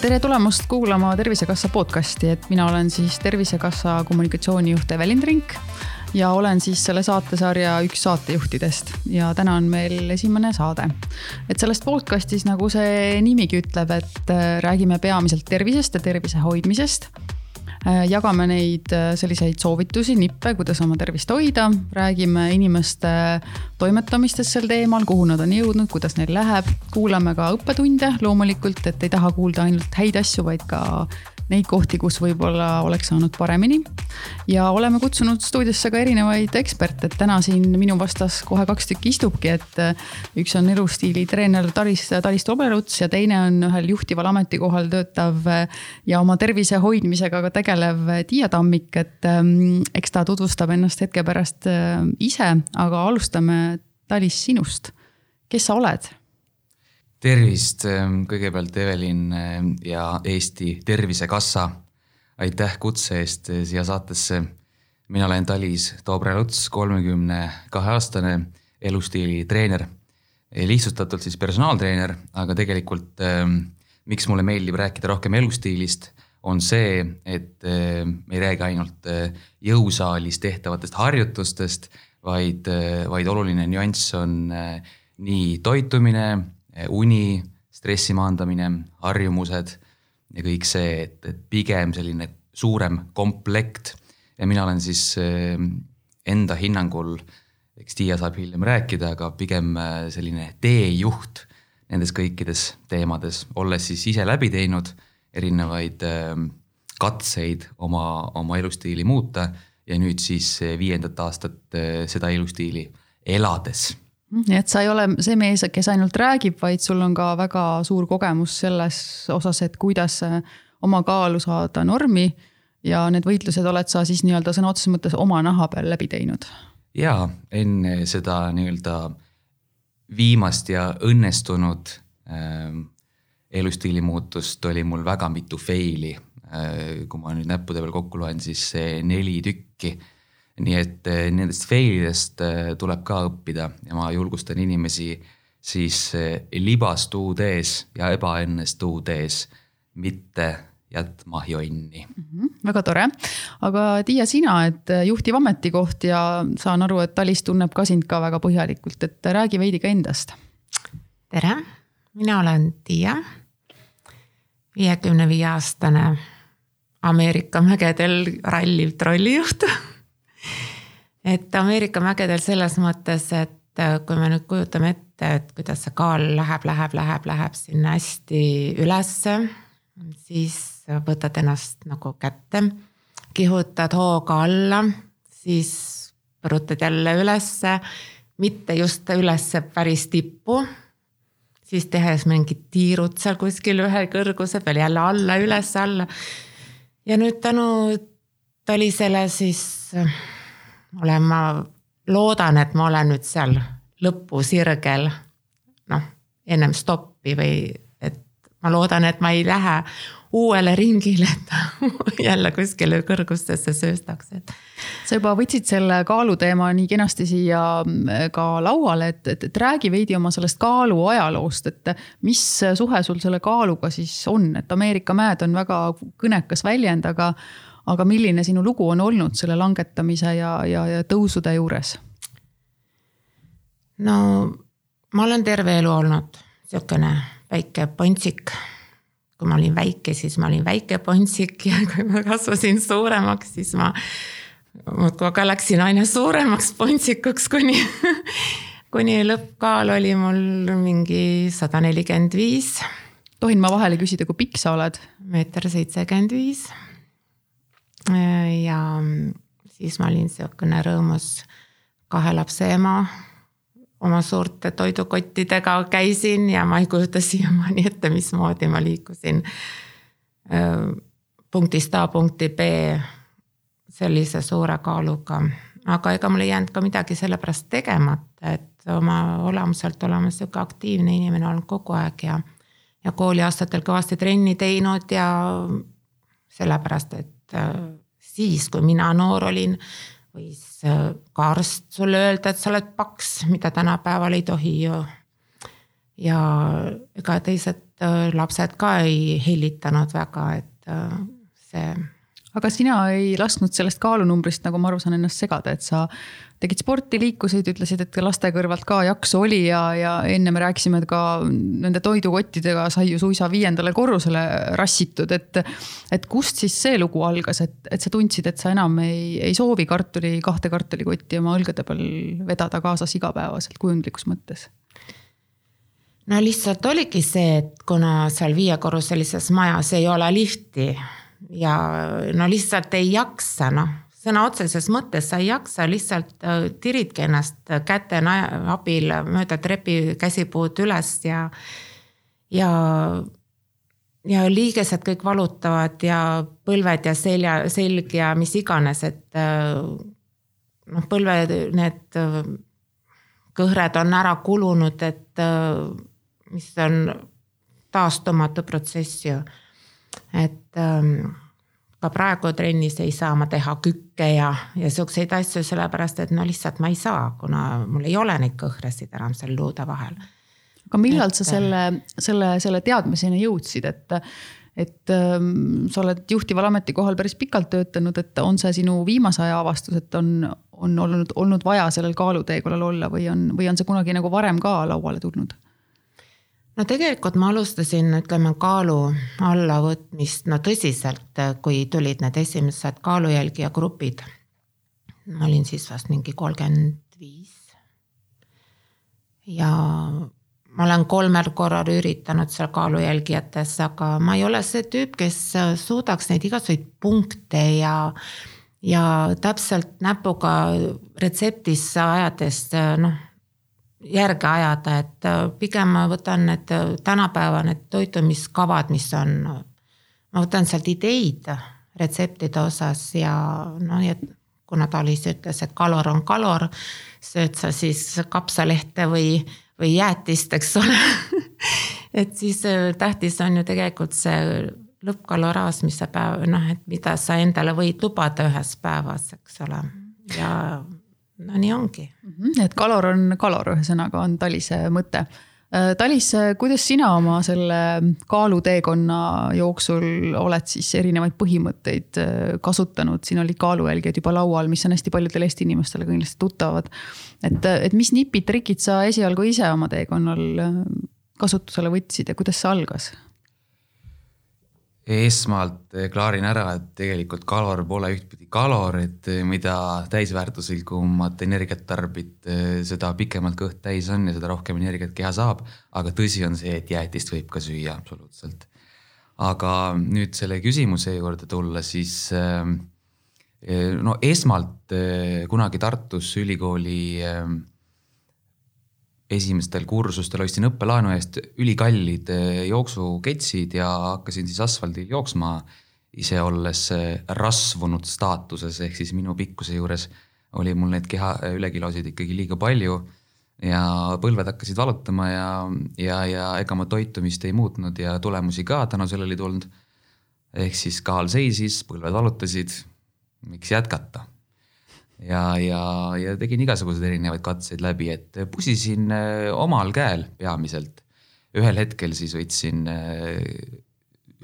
tere tulemast kuulama Tervisekassa podcasti, et mina olen siis Tervisekassa kommunikatsioonijuht Evelin Trink ja olen siis selle saatesarja üks saatejuhtidest. Ja täna on meil esimene saade. et sellest podcast'is, nagu see nimigi ütleb, et äh, räägime peamiselt tervisest ja tervise hoidmisest jagame neid äh, selliseid soovitusi, nippe, kuidas oma tervist hoida, räägime inimeste toimetamistest sel teemal, kuhu nad on jõudnud, kuidas neil läheb. kuulame ka õppetunde loomulikult, et ei taha kuulda ainult häid asju, vaid ka neid kohti, kus võib-olla oleks saanud paremini. ja oleme kutsunud stuudiosse ka erinevaid eksperte, et täna siin minu vastas kohe kaks tükki istubki, et äh, üks on elustiili treener Talis, Talis Tobleruts ja teine on ühel juhtival ametikohal töötav äh, ja oma tervise hoidmisega ka tegelev Tiia Tammik, et eks ta tutvustab ennast hetke pärast ise, aga alustame Talis sinust. kes sa oled? Tervist ähm, kõigepealt, Evelin ähm, ja Eesti Tervisekassa. aitäh kutse eest äh, siia saatesse. mina olen Talis Toobre-Luts, kolmekümne kahe aastane elustiili treener. lihtsustatult siis personaaltreener, aga tegelikult ähm, miks mulle meeldib rääkida rohkem elustiilist, on see, et äh, me ei räägi ainult äh, jõusaalis tehtavatest harjutustest, vaid, vaid oluline nüanss on nii toitumine uni, stressi maandamine, harjumused ja kõik see, et, et pigem selline suurem komplekt. ja mina olen siis eh, enda hinnangul, eks Tiia saab hiljem rääkida, aga pigem eh, selline teejuht nendes kõikides teemades, olles siis ise läbi teinud erinevaid katseid oma, oma elustiili muuta ja nüüd siis viiendat aastat seda elustiili elades nii et sa ei ole see mees, kes ainult räägib, vaid sul on ka väga suur kogemus selles osas, et kuidas oma kaalu saada normi ja need võitlused oled sa siis nii-öelda sõna otseses mõttes oma naha peal läbi teinud? jaa, enne seda nii-öelda viimast ja õnnestunud äh, elustiili muutust oli mul väga mitu fail'i äh,. kui ma nüüd näppude peal kokku loen, siis neli tükki nii et eh, nendest fail idest eh, tuleb ka õppida ja ma julgustan inimesi siis eh, libastuudes ja ebaõnnestuudes mitte jätma jonni mm. -hmm, väga tore, aga Tiia, sina, et juhtiv ametikoht ja saan aru, et Talis tunneb ka sind ka väga põhjalikult, et räägi veidi ka endast. tere, mina olen Tiia, viiekümne viie aastane Ameerika mägedel ralliv trollijuht et Ameerika mägedel selles mõttes, et äh, kui me nüüd kujutame ette, et kuidas see kaal läheb, läheb, läheb, läheb sinna hästi ülesse, siis võtad ennast nagu kätte, kihutad hooga alla, siis põrutad jälle ülesse, mitte just ülesse päris tippu siis tehes mingid tiirud seal kuskil ühe kõrguse peal jälle alla, üles-alla. ja nüüd tänu Talisele siis olen ma, loodan, et ma olen nüüd seal lõpusirgel. noh, ennem stoppi või et ma loodan, et ma ei lähe uuele ringile, et jälle kuskile kõrgustesse sööstaks, et. sa juba võtsid selle kaaluteema nii kenasti siia mm, ka lauale, et, et, et räägi veidi oma sellest kaalu ajaloost, et mis suhe sul selle kaaluga siis on, et Ameerika mäed on väga kõnekas väljend, aga aga milline sinu lugu on olnud selle langetamise ja, ja, ja tõusude juures? no ma olen terve elu olnud sihukene väike pontsik. kui ma olin väike, siis ma olin väike pontsik ja kui ma kasvasin suuremaks, siis ma muudkui aga läksin aina suuremaks pontsikuks, kuni kuni lõppkaal oli mul mingi sada nelikümmend viis. tohin ma vahele küsida, kui pikk sa oled? meeter seitsekümmend viis ja siis ma olin sihukene rõõmus kahe lapse ema. oma suurte toidukottidega käisin ja ma ei kujuta siiamaani ette, mismoodi ma liikusin punktist A punkti B sellise suure kaaluga. aga ega mul ei jäänud ka midagi sellepärast tegemata, et oma olemuselt olema sihuke aktiivne inimene olnud kogu aeg ja, ja kooliaastatel kõvasti trenni teinud ja sellepärast, et et äh, siis, kui mina noor olin, võis äh, ka arst sulle öelda, et sa oled paks, mida tänapäeval ei tohi ju. ja ega teised äh, lapsed ka ei hellitanud väga, et see aga sina ei lasknud sellest kaalunumbrist, nagu ma aru saan, ennast segada, et sa tegid sporti, liikusid, ütlesid, et laste kõrvalt ka jaksu oli ja, ja enne me rääkisime ka nende toidukottidega sai ju suisa viiendale korrusele rassitud, et. et kust siis see lugu algas, et, et sa tundsid, et sa enam ei, ei soovi kartuli, kahte kartulikotti oma õlgade peal vedada kaasas igapäevaselt kujundlikus mõttes? no lihtsalt oligi see, et kuna seal viiekorruselises majas ei ole lifti ja no lihtsalt ei jaksa, noh sõna otseses mõttes sa ei jaksa, lihtsalt äh, tiridki ennast käte abil mööda trepi käsipuud üles ja, ja, ja liigesed kõik valutavad ja põlved ja selja, selg ja mis iganes, et äh, noh, põlve need äh, kõhred on ära kulunud, et mis on taastumatu protsess ju, et ähm, ka praegu trennis ei saa ma teha kükke ja, ja siukseid asju, sellepärast et no lihtsalt ma ei saa, kuna mul ei ole neid kõhresid enam seal luude vahel. aga millal et, sa selle, selle, selle teadmiseni jõudsid, et, et ähm, sa oled juhtival ametikohal päris pikalt töötanud, et on see sinu viimase aja avastus, et on, on olnud, olnud vaja sellel kaaluteekonnal olla või on, või on see kunagi nagu varem ka lauale tulnud? No tegelikult ma alustasin, ütleme kaalu allavõtmist no tõsiselt, kui tulid need esimesed kaalujälgija grupid. ma olin siis vast mingi kolmkümmend viis. ja ma olen kolmel korral üritanud seal kaalujälgijates, aga ma ei ole see tüüp, kes suudaks neid igasuguseid punkte ja ja täpselt näpuga retseptisse ajades noh järge ajada, et äh, pigem ma võtan need äh, tänapäeva need toitumiskavad, mis on, ma võtan sealt ideid retseptide osas ja noh, nii et kuna Talis ütles, et kalor on kalor, sööd sa siis kapsalehte või, või jäätist, eks ole. Et siis äh, tähtis on ju tegelikult see lõppkaloraas, mis sa päev, noh, et mida sa endale võid lubada ühes päevas, eks ole, ja no nii ongi mm. -hmm. et kalor on kalor, ühesõnaga on Talise mõte. Äh, Talis, kuidas sina oma selle kaaluteekonna jooksul oled siis erinevaid põhimõtteid äh, kasutanud, siin olid kaalujälgijad juba laual, mis on hästi paljudele Eesti inimestele kindlasti tuttavad. et, et mis nipid-trikid sa esialgu ise oma teekonnal äh, kasutusele võtsid ja kuidas see algas? Esmalt eh, klaarin ära, et tegelikult kalor pole ühtpidi kalor, et eh, mida täisväärtuslikumat energiat tarbid, eh, seda pikemalt kõht täis on ja seda rohkem energiat keha saab. aga tõsi on see, et jäätist võib ka süüa absoluutselt. aga nüüd selle küsimuse juurde tulla, siis no esmalt kunagi Tartus ülikooli esimestel kursustel ostsin õppelaenu eest ülikallid eh, jooksuketsid ja hakkasin siis asfaldil jooksma. ise olles eh, rasvunud staatuses, ehk siis minu pikkuse juures oli mul neid keha eh, ülekilosid ikkagi liiga palju. ja põlved hakkasid valutama ja, ja, ja ega ma toitumist ei muutnud ja tulemusi ka tänu sellele ei tulnud. ehk siis kaal seisis, põlved valutasid, miks jätkata ja, ja, ja tegin igasuguseid erinevaid katseid läbi, et pusisin äh, omal käel peamiselt. ühel hetkel siis võtsin äh,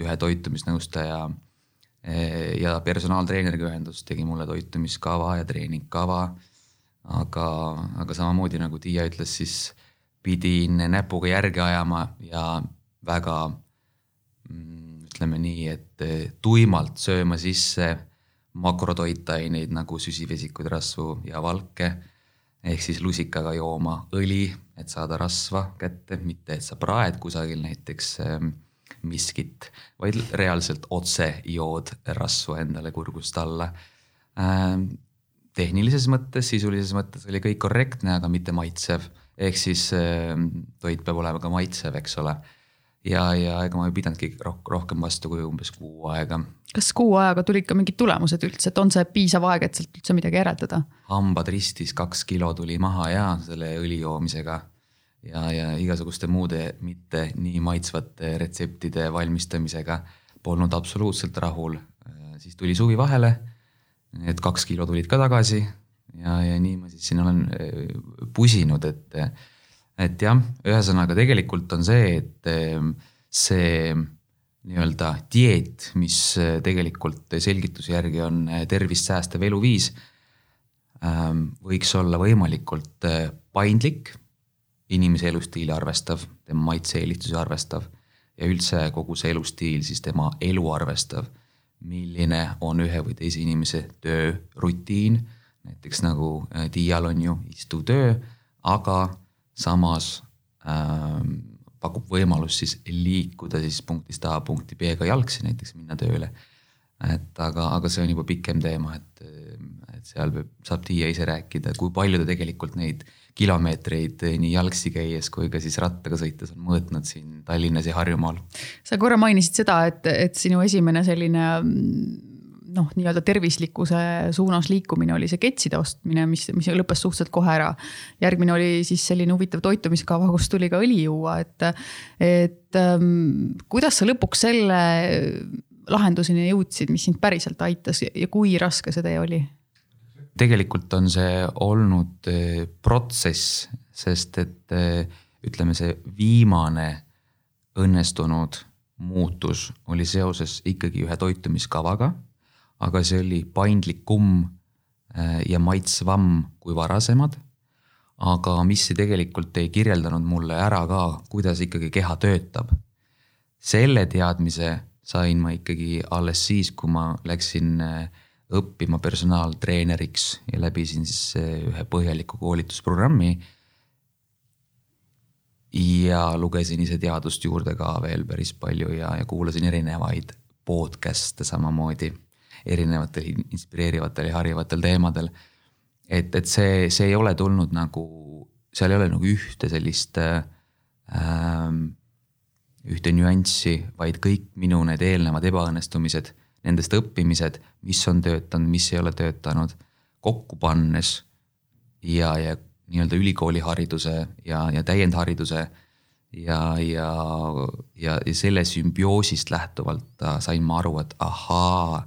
ühe toitumisnõustaja äh, ja personaaltreeneriga ühendust, tegi mulle toitumiskava ja treeningkava. aga, aga samamoodi nagu Tiia ütles, siis pidin näpuga järge ajama ja väga mm, ütleme nii, et tuimalt sööma sisse makrotoitaineid nagu süsivesikuid, rasvu ja valke. ehk siis lusikaga jooma õli, et saada rasva kätte, mitte et sa praed kusagil näiteks ähm, miskit, vaid reaalselt otse jood rasvu endale kurgust alla ähm,. tehnilises mõttes, sisulises mõttes oli kõik korrektne, aga mitte maitsev, ehk siis ähm, toit peab olema ka maitsev, eks ole ja, ja ega ma ei pidanudki rohkem vastu kui umbes kuu aega. kas kuu ajaga tulid ka mingid tulemused üldse, et on see piisav aeg, et sealt üldse midagi järeldada? hambad ristis, kaks kilo tuli maha ja selle õli joomisega ja, ja igasuguste muude mitte nii maitsvate retseptide valmistamisega polnud absoluutselt rahul. siis tuli suvi vahele. Need kaks kilo tulid ka tagasi ja, ja nii ma siis siin olen äh, pusinud, et, et jah, ühesõnaga tegelikult on see, et äh, see nii-öelda dieet, mis tegelikult selgituse järgi on tervist säästev eluviis, ähm, võiks olla võimalikult paindlik, inimese elustiili arvestav, tema maitse-eelistusi arvestav ja üldse kogu see elustiil siis tema elu arvestav milline on ühe või teise inimese töörutiin. näiteks nagu Dial on ju istuv töö, aga samas ähm, pakub võimalust siis liikuda siis punktist A punkti B ka jalgsi näiteks minna tööle. et aga, aga see on juba pikem teema, et, et seal saab Tiia ise rääkida, kui palju ta tegelikult neid kilomeetreid nii jalgsi käies kui ka siis rattaga sõites on mõõtnud siin Tallinnas ja Harjumaal. sa korra mainisid seda, et, et sinu esimene selline noh, nii-öelda tervislikkuse suunas liikumine oli see ketside ostmine, mis, mis lõppes suhteliselt kohe ära. järgmine oli siis selline huvitav toitumiskava, kus tuli ka õli juua, et, et ähm, kuidas sa lõpuks selle lahenduseni jõudsid, mis sind päriselt aitas ja kui raske see tee oli? tegelikult on see olnud eh, protsess, sest et eh, ütleme, see viimane õnnestunud muutus oli seoses ikkagi ühe toitumiskavaga. Aga see oli paindlikum eh, ja maitsvam kui varasemad. aga mis tegelikult ei kirjeldanud mulle ära ka, kuidas ikkagi keha töötab. selle teadmise sain ma ikkagi alles siis, kui ma läksin äh, õppima personaaltreeneriks ja läbisin siis ühe põhjaliku koolitusprogrammi. ja lugesin ise teadust juurde ka veel päris palju ja, ja kuulasin erinevaid podcast'e samamoodi erinevatel inspireerivatel ja harivatel teemadel. et, et see, see ei ole tulnud nagu, seal ei ole nagu ühte sellist ähm, ühte nüanssi, vaid kõik minu need eelnevad ebaõnnestumised nendest õppimised, mis on töötanud, mis ei ole töötanud, kokku pannes ja, ja nii-öelda ülikoolihariduse ja, ja täiendhariduse ja, ja, ja, ja selle sümbioosist lähtuvalt sain ma aru, et ahaa,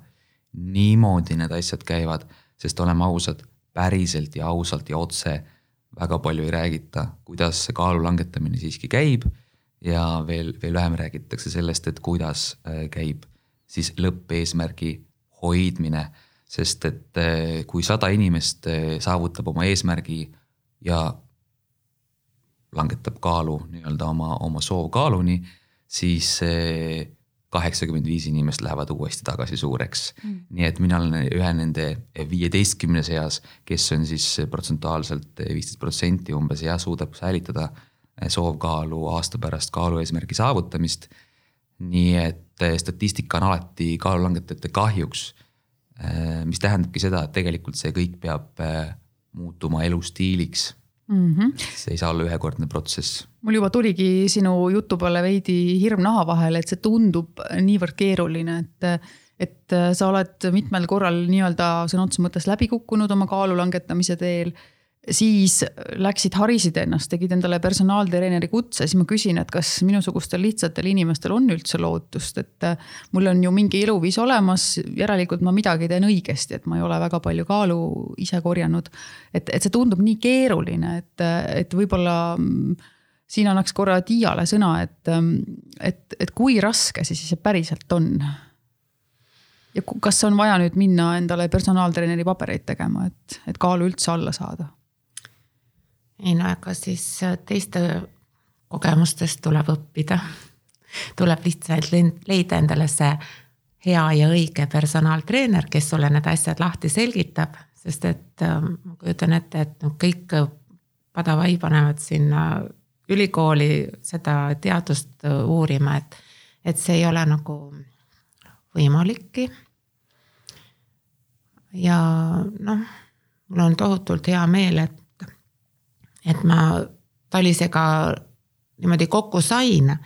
niimoodi need asjad käivad, sest oleme ausad, päriselt ja ausalt ja otse väga palju ei räägita, kuidas see kaalu langetamine siiski käib. Ja veel, veel vähem räägitakse sellest, et kuidas äh, käib siis lõppeesmärgi hoidmine, sest et eh, kui sada inimest eh, saavutab oma eesmärgi ja langetab kaalu nii-öelda oma, oma soovkaaluni, siis kaheksakümmend viis inimest lähevad uuesti tagasi suureks. Mm.. nii et mina olen ühe nende viieteistkümne seas, kes on siis protsentuaalselt viisteist protsenti umbes ja suudab säilitada soovkaalu aasta pärast kaalu eesmärgi saavutamist. Nii et statistika on alati kaalulangetajate kahjuks. Mis tähendabki seda, et tegelikult see kõik peab muutuma elustiiliks mm. -hmm. see ei saa olla ühekordne protsess. mul juba tuligi sinu jutu peale veidi hirm naha vahele, et see tundub niivõrd keeruline, et et sa oled mitmel korral nii-öelda sõna otseses mõttes läbi kukkunud oma kaalu langetamise teel siis läksid, harisid ennast, tegid endale personaaltreeneri kutse, siis ma küsin, et kas minusugustel lihtsatel inimestel on üldse lootust, et äh, mul on ju mingi eluviis olemas, järelikult ma midagi teen õigesti, et ma ei ole väga palju kaalu ise korjanud. et, et see tundub nii keeruline, et, et võib-olla mm, siin annaks korra Tiiale sõna, et, et, et kui raske see siis päriselt on? ja kas on vaja nüüd minna endale personaaltreeneri pabereid tegema, et, et kaalu üldse alla saada? Ei no ega siis äh, teiste kogemustest tuleb õppida. tuleb lihtsalt leida endale see hea ja õige personaaltreener, kes sulle need asjad lahti selgitab, sest et äh, ma kujutan ette, et noh, kõik padavai panevad sinna ülikooli seda teadust äh, uurima, et, et see ei ole nagu võimalikki. ja noh, mul on tohutult hea meel, et et ma Talisega niimoodi kokku sain.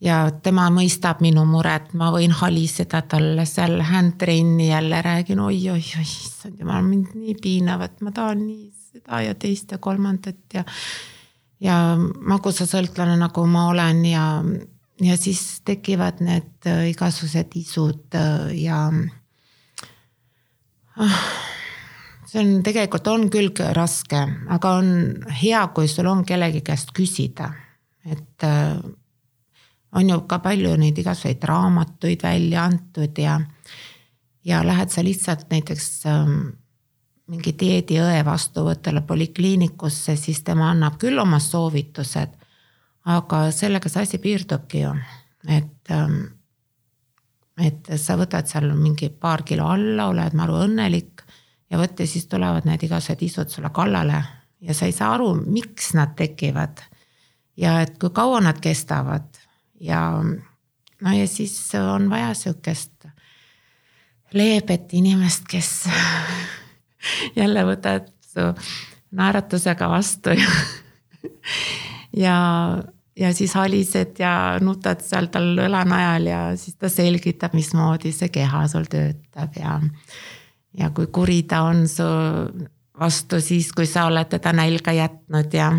ja tema mõistab minu muret, ma võin haliseda talle seal handtrain'i jälle räägin oi, oi, oi, issand jumal, mind nii piinab, et ma tahan nii seda ja teist ja kolmandat ja. ja magusasõltlane, nagu ma olen ja, ja siis tekivad need igasugused isud ja ah, see on tegelikult on küll raske, aga on hea, kui sul on kellegi käest küsida, et äh, on ju ka palju neid igasuguseid raamatuid välja antud ja, ja lähed sa lihtsalt näiteks ähm, mingi dieediõe vastuvõtule polikliinikusse, siis tema annab küll oma soovitused. aga sellega see asi piirdubki ju, et ähm, et sa võtad seal mingi paar kilo alla, oled maru õnnelik ja vot ja siis tulevad need igasugused isud sulle kallale ja sa ei saa aru, miks nad tekivad. ja et kui kaua nad kestavad ja no ja siis on vaja sihukest leebet inimest, kes jälle võtad su naeratusega vastu ja, ja ja siis halised ja nutad seal tal õla najal ja siis ta selgitab, mismoodi see keha sul töötab ja. Ja kui kuri ta on su vastu siis, kui sa oled teda nälga jätnud ja,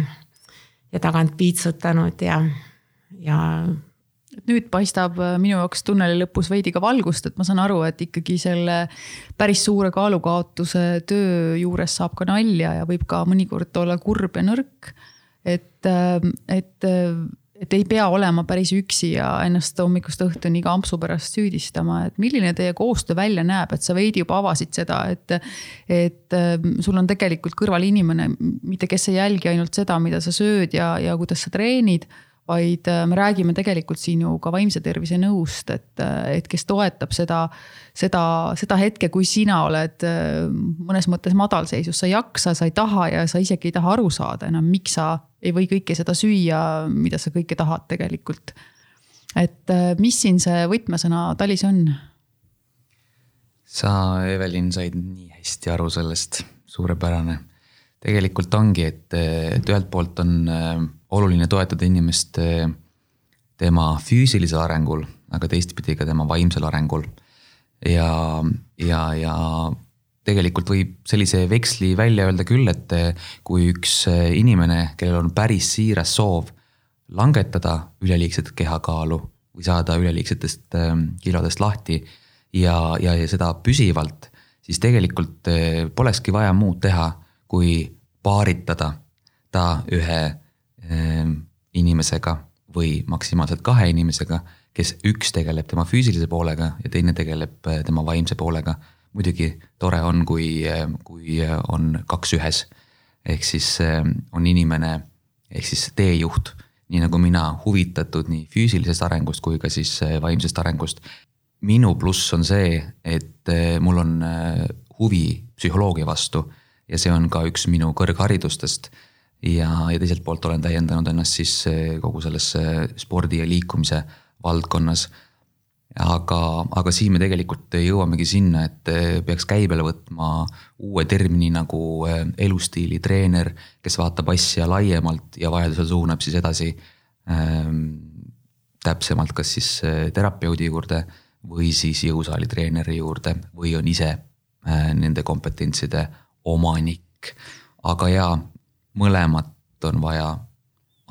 ja tagant piitsutanud ja, ja nüüd paistab äh, minu jaoks tunneli lõpus veidi ka valgust, et ma saan aru, et ikkagi selle päris suure kaalukaotuse töö juures saab ka nalja ja võib ka mõnikord olla kurb ja nõrk. Et, ähm, et, äh, et ei pea olema päris üksi ja ennast hommikust õhtuni iga ampsu pärast süüdistama, et milline teie koostöö välja näeb, et sa veidi juba avasid seda, et. et ähm, sul on tegelikult kõrval inimene, mitte kes ei jälgi ainult seda, mida sa sööd ja, ja kuidas sa treenid vaid äh, me räägime tegelikult siin ju ka vaimse tervise nõust, et, äh, et kes toetab seda, seda, seda hetke, kui sina oled äh, mõnes mõttes madalseisus, sa ei jaksa, sa ei taha ja sa isegi ei taha aru saada enam, miks sa ei või kõike seda süüa, mida sa kõike tahad tegelikult. et mis siin see võtmesõna Talis on? sa, Evelin, said nii hästi aru sellest, suurepärane. tegelikult ongi, et, et ühelt poolt on oluline toetada inimest eh, tema füüsilisel arengul, aga teistpidi ka tema vaimsel arengul. ja, ja, ja tegelikult võib sellise veksli välja öelda küll, et eh, kui üks eh, inimene, kellel on päris siiras soov langetada üleliigset kehakaalu või saada üleliigsetest kilodest lahti ja, ja, ja seda püsivalt, siis tegelikult polekski vaja muud teha, kui paaritada ta ühe inimesega või maksimaalselt kahe inimesega, kes üks tegeleb tema füüsilise poolega ja teine tegeleb eh, tema vaimse poolega. muidugi tore on, kui, eh, kui on kaks ühes. ehk siis eh, on inimene ehk siis teejuht, nii nagu mina, huvitatud nii füüsilisest arengust kui ka siis vaimsest arengust. minu pluss on see, et mul on huvi psühholoogia vastu ja see on ka üks minu kõrgharidustest ja, ja teiselt poolt olen täiendanud ennast siis eh, kogu sellesse spordi ja liikumise valdkonnas. aga, aga siin me tegelikult jõuamegi sinna, et eh, peaks käibele võtma uue termini nagu eh, elustiilitreener, kes vaatab asja laiemalt ja vajadusel suunab siis edasi ähm, täpsemalt, kas siis terapeudi juurde või siis jõusaali treeneri juurde või on ise äh, nende kompetentside omanik. aga jaa, mõlemat on vaja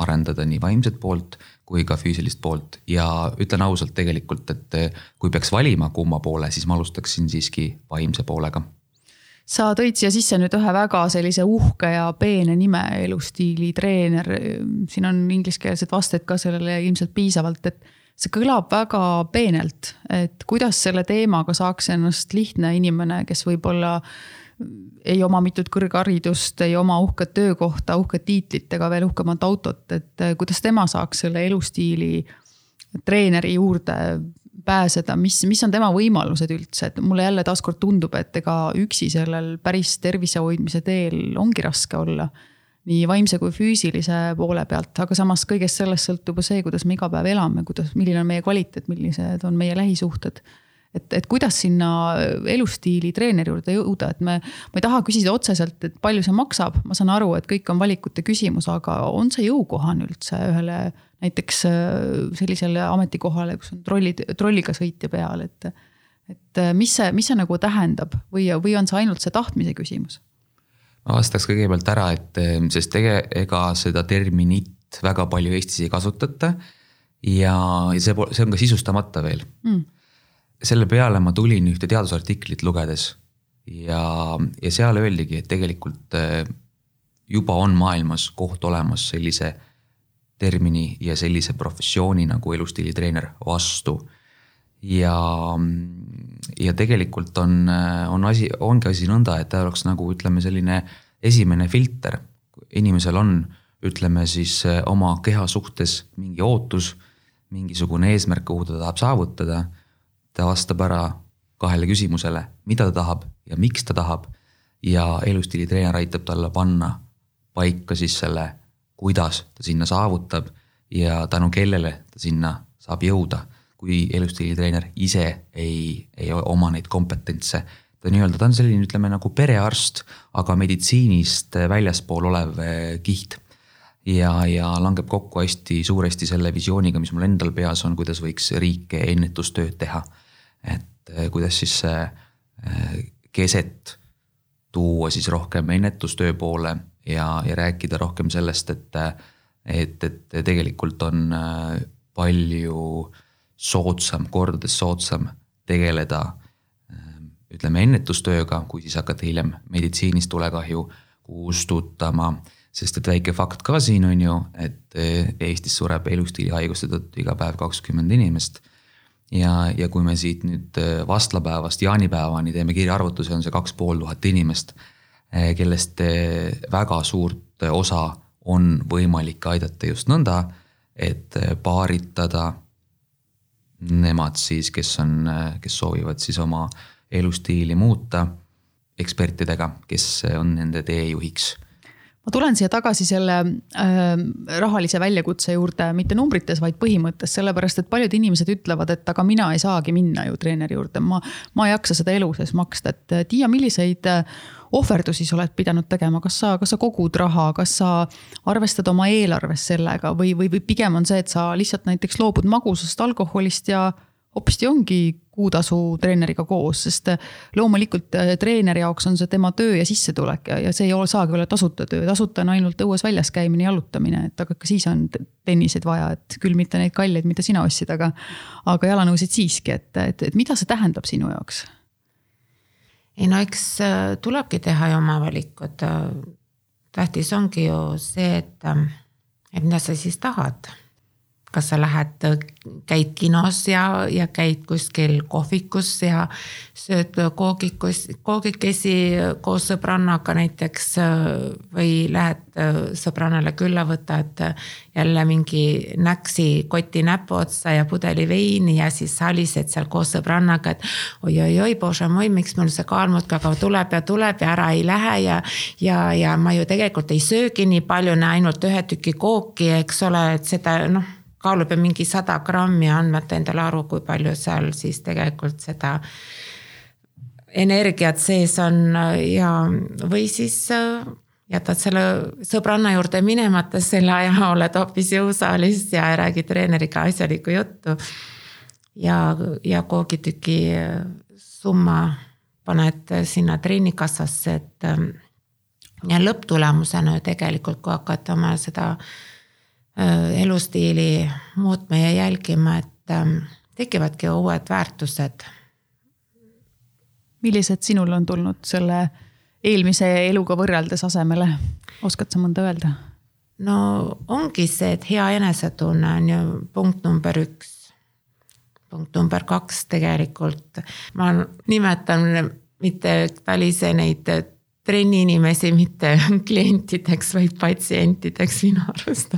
arendada nii vaimset poolt kui ka füüsilist poolt ja ütlen ausalt tegelikult, et kui peaks valima kumma poole, siis ma alustaksin siiski vaimse poolega. sa tõid siia sisse nüüd ühe väga sellise uhke ja peene nime, elustiilitreener. siin on ingliskeelsed vasted ka sellele ilmselt piisavalt, et see kõlab väga peenelt, et kuidas selle teemaga saaks ennast lihtne inimene, kes võib-olla ei oma mitut kõrgharidust, ei oma uhket töökohta, uhket tiitlit ega veel uhkemat autot, et eh, kuidas tema saaks selle elustiili treeneri juurde pääseda, mis, mis on tema võimalused üldse, et mulle jälle taaskord tundub, et ega üksi sellel päris tervise hoidmise teel ongi raske olla. nii vaimse kui füüsilise poole pealt, aga samas kõigest sellest sõltub ju see, kuidas me iga päev elame, kuidas, milline on meie kvaliteet, millised on meie lähisuhted et, et kuidas sinna elustiili treeneri juurde jõuda, et me, ma ei taha küsida otseselt, et palju see maksab, ma saan aru, et kõik on valikute küsimus, aga on see jõukohane üldse ühele näiteks äh, sellisele ametikohale, kus on trollid, trolliga sõitja peal, et. et äh, mis see, mis see nagu tähendab või, või on see ainult see tahtmise küsimus? ma vastaks kõigepealt ära, et äh, sest ega, ega seda terminit väga palju Eestis ei kasutata. ja, ja see, see on ka sisustamata veel mm selle peale ma tulin ühte teadusartiklit lugedes ja, ja seal öeldigi, et tegelikult äh, juba on maailmas koht olemas sellise termini ja sellise professiooni nagu elustiilitreener vastu. ja, ja tegelikult on, on asi, ongi asi nõnda, et ta oleks nagu ütleme, selline esimene filter. inimesel on, ütleme siis oma keha suhtes mingi ootus, mingisugune eesmärk, kuhu ta tahab saavutada. Ta vastab ära kahele küsimusele, mida ta tahab ja miks ta tahab. ja elustiilitreener aitab talle panna paika siis selle, kuidas ta sinna saavutab ja tänu kellele ta sinna saab jõuda. kui elustiilitreener ise ei, ei oma neid kompetentse, ta nii-öelda, ta on selline, ütleme nagu perearst, aga meditsiinist väljaspool olev eh, kiht ja, ja langeb kokku hästi suuresti selle visiooniga, mis mul endal peas on, kuidas võiks riik ennetustööd teha. Et eh, kuidas siis eh, keset tuua siis rohkem ennetustöö poole ja, ja rääkida rohkem sellest, et, et, et tegelikult on äh, palju soodsam, kordades soodsam tegeleda äh, ütleme ennetustööga, kui siis hakata hiljem meditsiinis tulekahju kustutama. sest et väike fakt ka siin on ju, et äh, Eestis sureb elustiilihaiguste tõttu iga päev kakskümmend inimest. Ja, ja kui me siit nüüd vastlapäevast jaanipäevani teeme kirjaarvutuse, on see kaks pool tuhat inimest Eh, kellest eh, väga suurt osa on võimalik aidata just nõnda, et paaritada nemad siis, kes on, kes soovivad siis oma elustiili muuta ekspertidega, kes on nende teejuhiks ma tulen siia tagasi selle äh, rahalise väljakutse juurde, mitte numbrites, vaid põhimõttes, sellepärast et paljud inimesed ütlevad, et aga mina ei saagi minna ju treeneri juurde, ma, ma ei jaksa seda elu sees maksta, et Tiia, milliseid äh, ohverdusi sa oled pidanud tegema, kas sa, kas sa kogud raha, kas sa arvestad oma eelarves sellega? Või, või, või pigem on see, et sa lihtsalt näiteks loobud magusast alkoholist ja hopsti ongi kuutasu treeneriga koos, sest loomulikult äh, treeneri jaoks on see tema töö ja sissetulek ja, ja see ei ole, saagi olla tasuta töö, tasuta on ainult õues väljas käimine, jalutamine, et aga ka siis on tenniseid vaja, et küll mitte neid kalleid, mida sina ostsid, aga. aga jalanõusid siiski, et, et, et mida see tähendab sinu jaoks? ei no eks äh, tulebki teha ju oma valikud. tähtis ongi ju see, et, äh, et mida sa siis tahad kas sa lähed, käid kinos ja, ja käid kuskil kohvikus ja sööd koogikus, koogikesi koos sõbrannaga näiteks. või lähed sõbrannale külla, võtad jälle mingi näksi koti näpu otsa ja pudeli veini ja siis salised seal koos sõbrannaga, et. oi-oi-oi, bože moi, miks mul see kaalmutk aga tuleb ja tuleb ja ära ei lähe ja, ja, ja ma ju tegelikult ei söögi nii palju, ainult ühe tüki kooki, eks ole, et seda noh kaalub ju mingi sada grammi andmata endale aru, kui palju seal siis tegelikult seda energiat sees on ja, või siis äh, jätad selle sõbranna juurde minemata selle aja, oled hoopis jõusaalis ja räägid treeneriga asjalikku juttu. ja, ja koogitüki summa paned sinna trennikassasse, et ähm, ja lõpptulemusena ju tegelikult, kui hakata oma seda äh, Äh, elustiili muutma ja jälgima, et ähm, tekivadki uued väärtused. millised sinul on tulnud selle eelmise eluga võrreldes asemele, oskad sa mõnda öelda? no ongi see, et hea enesetunne on ju punkt number üks. punkt number kaks tegelikult, ma nimetan mitte välise neid trenni inimesi mitte klientideks, vaid patsientideks minu arust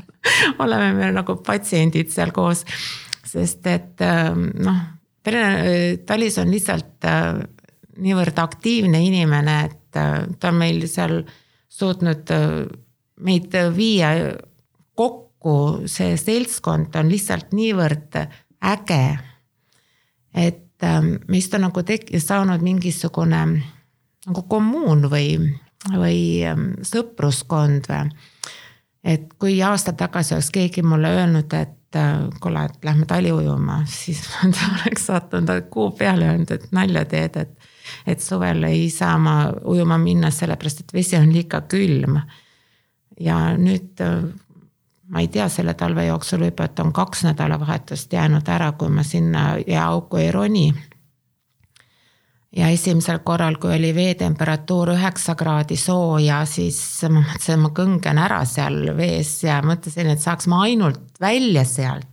oleme me nagu patsiendid seal koos. sest et ähm, noh, Talis on lihtsalt äh, niivõrd aktiivne inimene, et äh, ta on meil seal suutnud äh, meid viia kokku, see seltskond on lihtsalt niivõrd äge. et ähm, meist on nagu tek-, saanud mingisugune nagu kommuun või, või ähm, sõpruskond või. et kui aasta tagasi oleks keegi mulle öelnud, et äh, kuule, et lähme tali ujuma, siis ta oleks saatnud kuu peale öelnud, et nalja teed, et. et suvel ei saa ma ujuma minna, sellepärast et vesi on liiga külm. ja nüüd äh, ma ei tea, selle talve jooksul võib-olla, et on kaks nädalavahetust jäänud ära, kui ma sinna jääauku ei roni ja esimesel korral, kui oli veetemperatuur üheksa kraadi sooja, siis ma mõtlesin, ma kõngen ära seal vees ja mõtlesin, et saaks ma ainult välja sealt.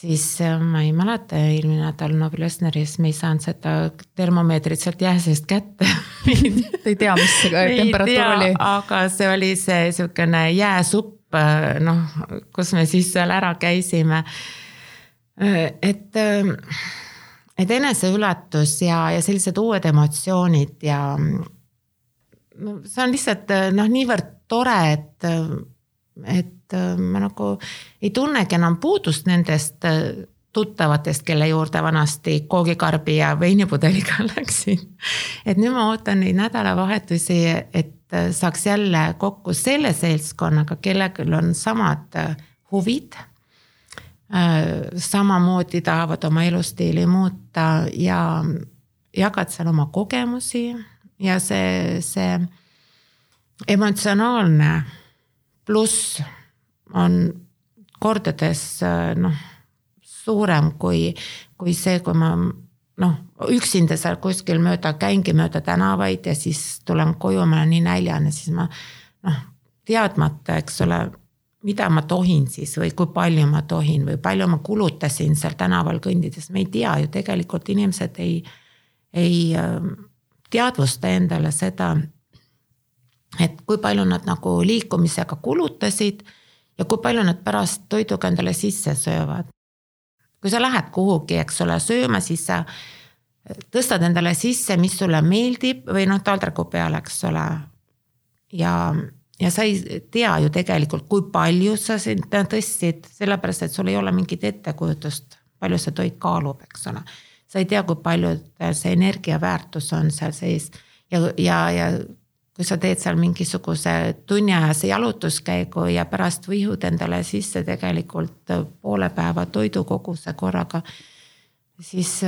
siis äh, ma ei mäleta, eelmine nädal Noblessneris me ei saanud seda termomeetrit sealt jää seest kätte Te ei tea, mis see temperatuur oli? aga see oli see sihukene jääsupp, äh, noh, kus me siis seal ära käisime. Äh, et et eneseületus ja, ja sellised uued emotsioonid ja see on lihtsalt noh, niivõrd tore, et, et ma nagu ei tunnegi enam puudust nendest tuttavatest, kelle juurde vanasti koogikarbi ja veinipudeliga läksin. et nüüd ma ootan neid nädalavahetusi, et saaks jälle kokku selle seltskonnaga, kellel on samad huvid samamoodi tahavad oma elustiili muuta ja jagad seal oma kogemusi ja see, see emotsionaalne pluss on kordades äh, noh, suurem kui, kui see, kui ma noh, üksinda seal kuskil mööda, käingi mööda tänavaid ja siis tulen koju, ma olen nii näljane, siis ma noh, teadmata, eks ole mida ma tohin siis või kui palju ma tohin või palju ma kulutasin seal tänaval kõndides, me ei tea ju tegelikult inimesed ei, ei ähm, teadvusta endale seda. et kui palju nad nagu liikumisega kulutasid ja kui palju nad pärast toiduga endale sisse söövad. kui sa lähed kuhugi, eks ole, sööma, siis sa tõstad endale sisse, mis sulle meeldib või noh, taldriku peale, eks ole. ja ja sa ei tea ju tegelikult, kui palju sa sinna tõstsid, sellepärast et sul ei ole mingit ettekujutust, palju see toit kaalub, eks ole. sa ei tea, kui palju see energiaväärtus on seal sees ja, ja, ja kui sa teed seal mingisuguse tunniajase jalutuskäigu ja pärast vihud endale sisse tegelikult poole päeva toidukoguse korraga, siis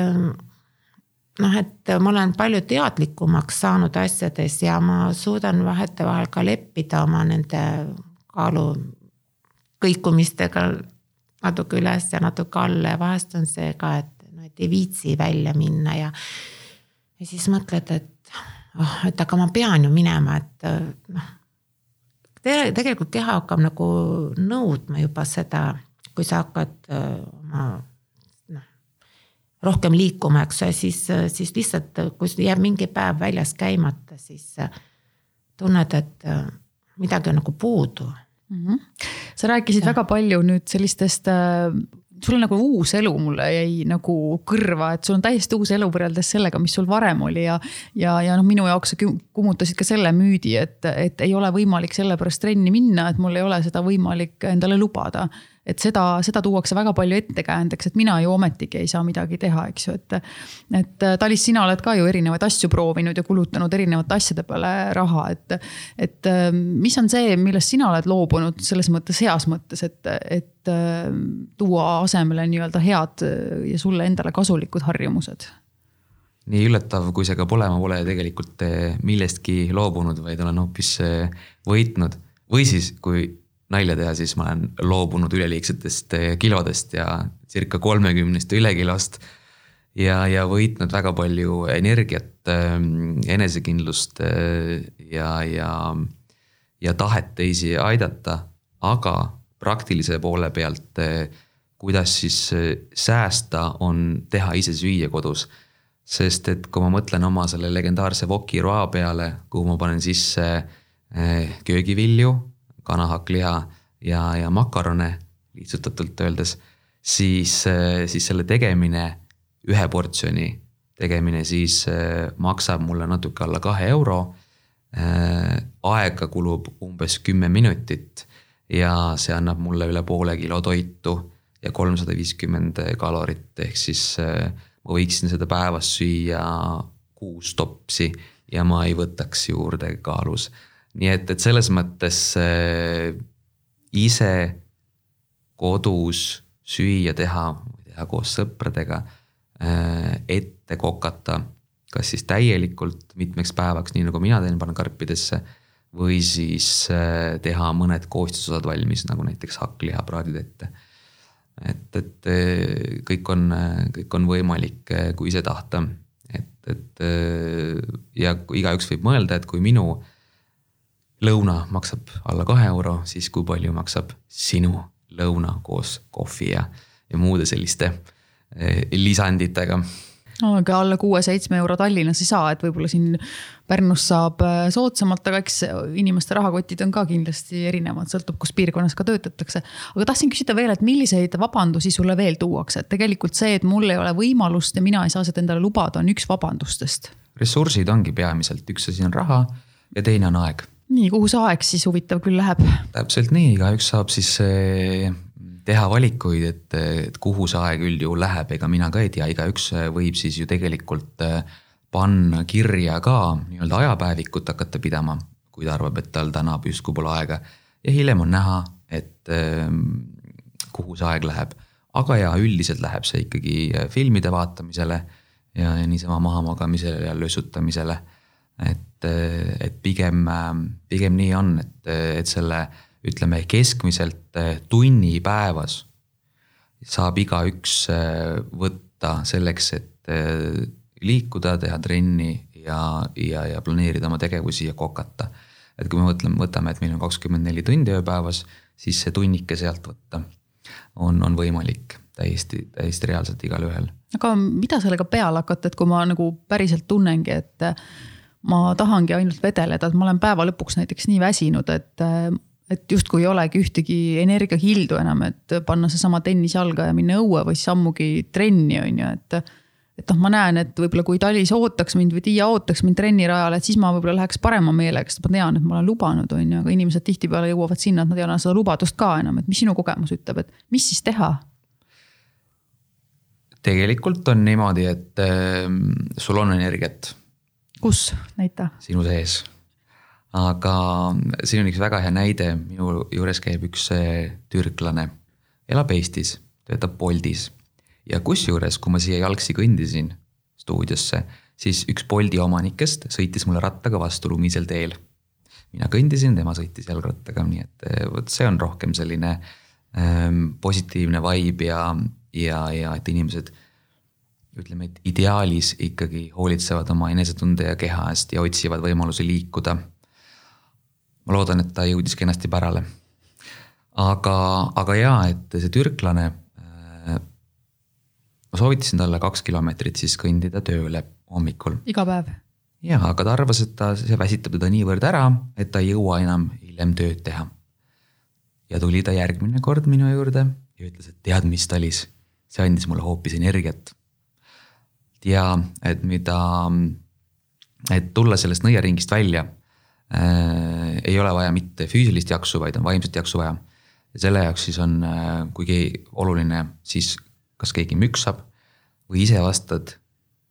noh, et ma olen palju teadlikumaks saanud asjades ja ma suudan vahetevahel ka leppida oma nende kaalu kõikumistega natuke üles ja natuke alla ja vahest on see ka, et noh, et ei viitsi välja minna ja. ja siis mõtled, et oh, et aga ma pean ju minema, et noh. tegelikult keha hakkab nagu nõudma juba seda, kui sa hakkad oma rohkem liikuma, eks ju, siis, siis lihtsalt, kui jääb mingi päev väljas käimata, siis tunned, et äh, midagi on nagu puudu mm. -hmm. sa rääkisid ja. väga palju nüüd sellistest äh, sul on nagu uus elu, mulle jäi nagu kõrva, et sul on täiesti uus elu võrreldes sellega, mis sul varem oli ja. ja, ja noh, minu jaoks sa kummutasid ka selle müüdi, et, et ei ole võimalik sellepärast trenni minna, et mul ei ole seda võimalik endale lubada et seda, seda tuuakse väga palju ettekäändeks, et mina ju ometigi ei saa midagi teha, eks ju, et. et Talis, sina oled ka ju erinevaid asju proovinud ja kulutanud erinevate asjade peale raha, et. et mis on see, millest sina oled loobunud selles mõttes, heas mõttes, et, et tuua asemele nii-öelda head ja sulle endale kasulikud harjumused nii üllatav, kui see ka pole, ma pole tegelikult millestki loobunud, vaid olen hoopis võitnud. või siis, kui nalja teha, siis ma olen loobunud üleliigsetest eh, kilodest ja circa kolmekümnest ülekilost. ja, ja võitnud väga palju energiat, ehm, enesekindlust eh, ja, ja, ja tahet teisi aidata, aga praktilise poole pealt, eh, kuidas siis säästa, on teha ise süüa kodus sest et kui ma mõtlen oma selle legendaarse vokiroa peale, kuhu ma panen sisse köögivilju, kanahakkliha ja, ja makarone lihtsustatult öeldes, siis, siis selle tegemine, ühe portsjoni tegemine siis äh, maksab mulle natuke alla kahe euro. Äh, aega kulub umbes kümme minutit ja see annab mulle üle poole kilo toitu ja kolmsada viiskümmend kalorit, ehk siis ma võiksin seda päevas süüa kuus topsi ja ma ei võtaks juurde kaalus nii et, et selles mõttes äh, ise kodus süüa teha, teha koos sõpradega äh,, ette kokata, kas siis täielikult mitmeks päevaks, nii nagu mina teen, panen karpidesse või siis äh, teha mõned koostisosad valmis, nagu näiteks hakkliha praadid ette. et, et kõik on, kõik on võimalik, kui ise tahta. et, et ja igaüks võib mõelda, et kui minu lõuna maksab alla kahe euro, siis kui palju maksab sinu lõuna koos kohvi ja, ja muude selliste lisanditega aga alla kuue-seitsme euro Tallinnas ei saa, et võib-olla siin Pärnus saab äh, soodsamalt, aga eks inimeste rahakotid on ka kindlasti erinevad, sõltub, kus piirkonnas ka töötatakse. aga tahtsin küsida veel, et milliseid vabandusi sulle veel tuuakse, et tegelikult see, et mul ei ole võimalust ja mina ei saa seda endale lubada, on üks vabandustest. ressursid ongi peamiselt, üks asi on raha ja teine on aeg. Nii, kuhu see aeg siis huvitav küll läheb? täpselt nii, igaüks saab siis äh, teha valikuid, et, et kuhu see aeg üldjuhul läheb, ega mina ka ei tea, igaüks võib siis ju tegelikult äh, panna kirja ka nii-öelda ajapäevikut hakata pidama, kui ta arvab, et tal täna justkui pole aega. ja hiljem on näha, et ähm, kuhu see aeg läheb. aga jaa, üldiselt läheb see ikkagi filmide vaatamisele ja, ja niisama mahamagamisele ja lössutamisele. Et, äh, et pigem, pigem nii on, et, et selle ütleme keskmiselt eh, tunni päevas saab igaüks eh, võtta selleks, et eh, liikuda, teha trenni ja, ja, ja planeerida oma tegevusi ja kokata. et kui me mõtleme, võtame, et meil on kakskümmend neli tundi ööpäevas, siis see tunnike sealt võtta on, on võimalik täiesti, täiesti reaalselt igalühel. aga mida sellega peale hakata, et kui ma nagu päriselt tunnengi, et ma tahangi ainult vedeleda, et ma olen päeva lõpuks näiteks nii väsinud, et et justkui ei olegi ühtegi energiakildu enam, et panna seesama tennis jalga ja minna õue või siis ammugi trenni, on ju, et. et noh, ma näen, et võib-olla kui Talis ootaks mind või Tiia ootaks mind trennirajale, et siis ma võib-olla läheks parema meelega, sest ma tean, et ma olen lubanud, on ju, aga inimesed tihtipeale jõuavad sinna, et nad ei ole seda lubadust ka enam, et mis sinu kogemus ütleb, et mis siis teha? tegelikult on niimoodi, et äh, sul on energiat. Kus, näita. sinu sees aga siin on üks väga hea näide, minu juures käib üks türklane, elab Eestis, töötab Boltis. ja kusjuures, kui ma siia jalgsi kõndisin stuudiosse, siis üks Bolti omanikest sõitis mulle rattaga vastu lumisel teel. mina kõndisin, tema sõitis jalgrattaga, nii et eh, vot see on rohkem selline ähm, positiivne vibe ja, ja, ja et inimesed ütleme, et ideaalis ikkagi hoolitsevad oma enesetunde ja keha eest ja otsivad võimalusi liikuda ma loodan, et ta jõudis kenasti pärale. aga, aga jaa, et see türklane äh,. ma soovitasin talle kaks kilomeetrit siis kõndida tööle hommikul. iga päev? jaa, aga ta arvas, et ta, see väsitab teda niivõrd ära, et ta ei jõua enam hiljem tööd teha. ja tuli ta järgmine kord minu juurde ja ütles, et tead, mis Talis, see andis mulle hoopis energiat. Ja et mida, et tulla sellest nõiaringist välja äh, ei ole vaja mitte füüsilist jaksu, vaid on vaimset jaksu vaja. ja selle jaoks siis on äh,, kuigi oluline, siis kas keegi müksab või ise vastad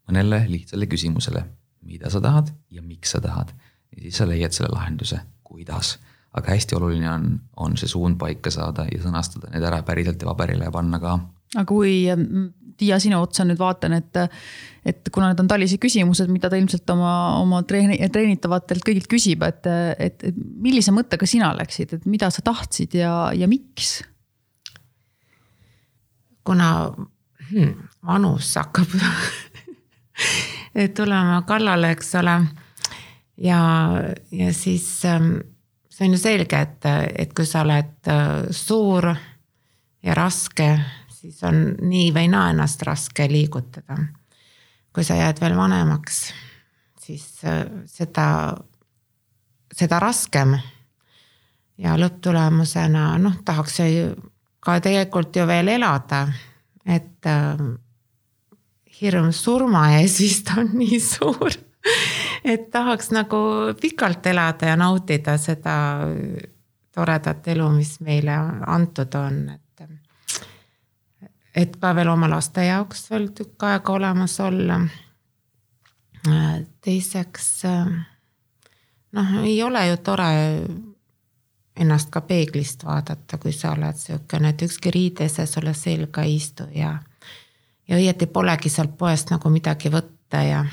mõnele lihtsale küsimusele, mida sa tahad ja miks sa tahad. ja siis sa leiad selle lahenduse, kuidas. aga hästi oluline on, on see suund paika saada ja sõnastada need ära päriselt ja paberile ja panna ka. aga kui Tiia sinu otsa nüüd vaatan, et, et kuna need on Talise küsimused, mida ta ilmselt oma, oma treeni-, treenitavatelt kõigilt küsib, et, et millise mõttega sina läksid, et mida sa tahtsid ja, ja miks? kuna hmm, vanus hakkab tulema kallale, eks ole. ja, ja siis ähm, see on ju selge, et, et kui sa oled äh, suur ja raske siis on nii või naa ennast raske liigutada. kui sa jääd veel vanemaks, siis äh, seda, seda raskem. ja lõpptulemusena noh, tahaks ju ka tegelikult ju veel elada, et äh, hirm surma ees vist on nii suur et tahaks nagu pikalt elada ja nautida seda toredat elu, mis meile antud on, et et ka veel oma laste jaoks veel tükk aega olemas olla. teiseks noh, ei ole ju tore ennast ka peeglist vaadata, kui sa oled sihukene, et ükski riidese sulle selga ei istu ja. ja õieti polegi sealt poest nagu midagi võtta ja.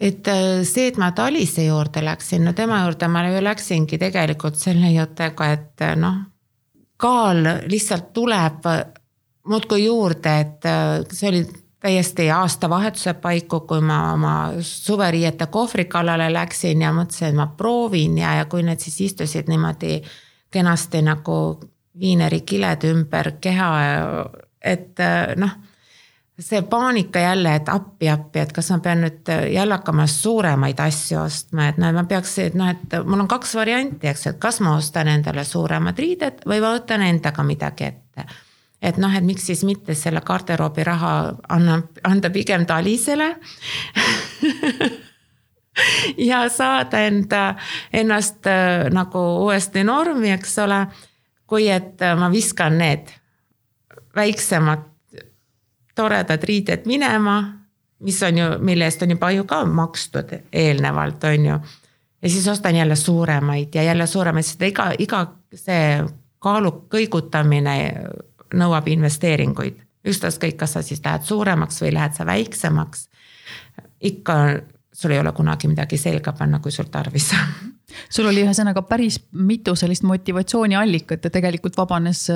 et see, et ma Talise juurde läksin, no tema juurde ma ju läksingi tegelikult selle juttega, et noh. kaal lihtsalt tuleb muudkui juurde, et äh, see oli täiesti aastavahetuse paiku, kui ma oma suveriiete kohvri kallale läksin ja mõtlesin, et ma proovin ja, ja kui need siis istusid niimoodi kenasti nagu viinerikiled ümber keha, et noh see paanika jälle, et appi, appi, et kas ma pean nüüd jälle hakkama suuremaid asju ostma, et noh, ma peaks, et noh, et mul on kaks varianti, eks, et kas ma ostan endale suuremad riided või ma võtan endaga midagi ette. Et noh, et miks siis mitte selle garderoobi raha anna, anda pigem talisele ja saada enda, ennast äh, nagu uuesti normi, eks ole. kui et ma viskan need väiksemad toredad riided minema, mis on ju, mille eest on juba ju ka makstud eelnevalt, on ju. ja siis ostan jälle suuremaid ja jälle suuremaid, sest iga, iga see kaalu kõigutamine nõuab investeeringuid. ükstaskõik, kas sa siis lähed suuremaks või lähed sa väiksemaks. ikka sul ei ole kunagi midagi selga panna, kui sul tarvis sul oli ühesõnaga päris mitu sellist motivatsiooniallikat ja tegelikult vabanes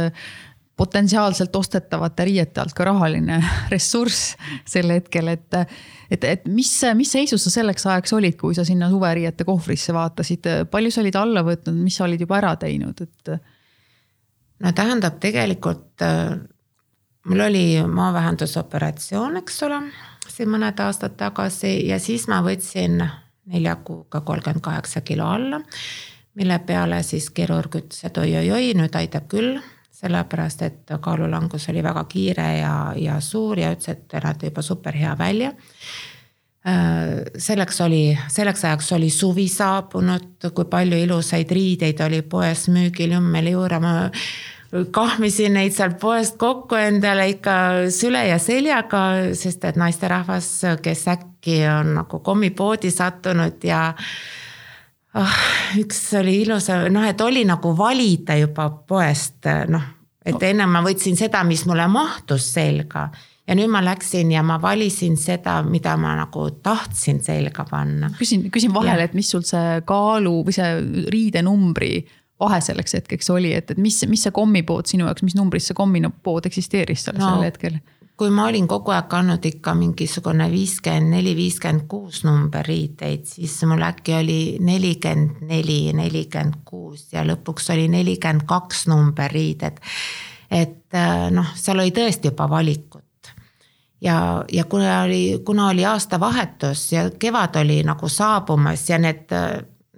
potentsiaalselt ostetavate riiete alt ka rahaline ressurss sel hetkel, et. et, et mis, mis seisus sa selleks ajaks olid, kui sa sinna suveriiete kohvrisse vaatasid, palju sa olid alla võtnud, mis sa olid juba ära teinud, et? No tähendab tegelikult mul oli maavähendusoperatsioon, eks ole, siin mõned aastad tagasi ja siis ma võtsin nelja kuuga kolmkümmend kaheksa kilo alla. mille peale siis kirurg ütles, et oi-oi-oi, nüüd aitab küll sellepärast et kaalulangus oli väga kiire ja, ja suur ja ütles, et te näete juba super hea välja. Äh, selleks oli, selleks ajaks oli suvi saabunud, kui palju ilusaid riideid oli poes müügil jummel juurde, ma kahmisin neid sealt poest kokku endale ikka süle ja seljaga, sest et naisterahvas, kes äkki on nagu kommipoodi sattunud ja oh, üks oli ilus, noh, et oli nagu valida juba poest, noh, et enne ma võtsin seda, mis mulle mahtus selga ja nüüd ma läksin ja ma valisin seda, mida ma nagu tahtsin selga panna. küsin, küsin vahele, et mis sul see kaalu või see riidenumbri vahe selleks hetkeks oli, et, et mis, mis see kommipood sinu jaoks, mis numbris see kommipood eksisteeris seal no, sel hetkel? kui ma olin kogu aeg kandnud ikka mingisugune viiskümmend neli, viiskümmend kuus number riideid, siis mul äkki oli nelikümmend neli, nelikümmend kuus ja lõpuks oli nelikümmend kaks number riided. et äh, noh, seal oli tõesti juba valikut. Ja, ja kuna oli, kuna oli aastavahetus ja kevad oli nagu saabumas ja need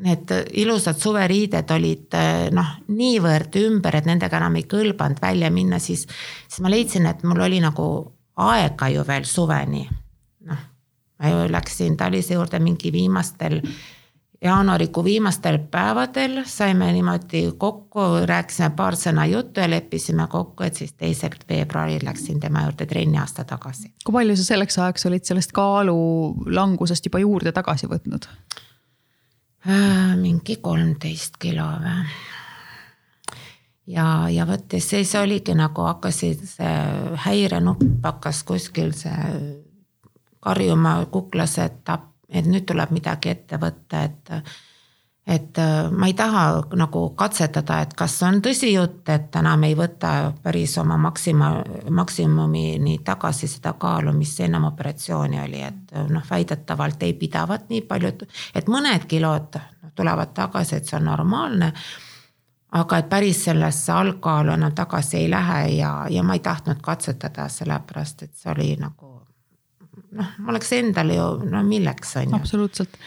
need ilusad suveriided olid noh, niivõrd ümber, et nendega enam ei kõlbanud välja minna, siis, siis ma leidsin, et mul oli nagu aega ju veel suveni. noh, ma ju läksin Talise juurde mingi viimastel, jaanuarikuu viimastel päevadel saime niimoodi kokku, rääkisime paar sõna juttu ja leppisime kokku, et siis teisel veebruaril läksin tema juurde trenni aasta tagasi. kui palju sa selleks ajaks olid sellest kaalulangusest juba juurde tagasi võtnud? Äh, mingi kolmteist kilo või ja, ja vot ja siis oligi nagu hakkasid see häirenupp hakkas kuskil see karjuma kuklas, et, et nüüd tuleb midagi ette võtta, et. et äh, ma ei taha nagu katsetada, et kas on tõsi jutt, et enam ei võta päris oma maksima, maksimumini tagasi seda kaalu, mis ennem operatsiooni oli, et noh, väidetavalt ei pidavat nii palju, et mõned kilod tulevad tagasi, et see on normaalne aga et päris sellesse algkaalu enam tagasi ei lähe ja, ja ma ei tahtnud katsetada, sellepärast et see oli nagu noh, oleks endale ju, no milleks on ju. absoluutselt.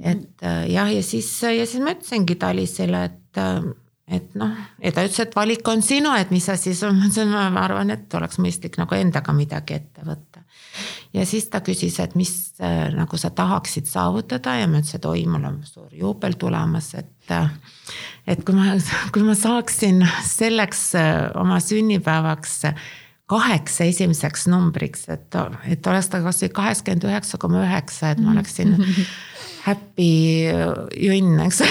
et äh, jah, ja siis, ja siis ma ütlesingi Talisele, et, äh, et noh, ja ta ütles, et valik on sinu, et mis sa siis, ma ütlesin, ma arvan, et oleks mõistlik nagu endaga midagi ette võtta. ja siis ta küsis, et mis äh, nagu sa tahaksid saavutada ja ma ütlesin, et oi, mul on suur juubel tulemas, et et kui ma, kui ma saaksin selleks oma sünnipäevaks kaheksa esimeseks numbriks, et, et oleks ta kasvõi kaheksakümmend üheksa koma üheksa, et ma oleksin happy junn, eks.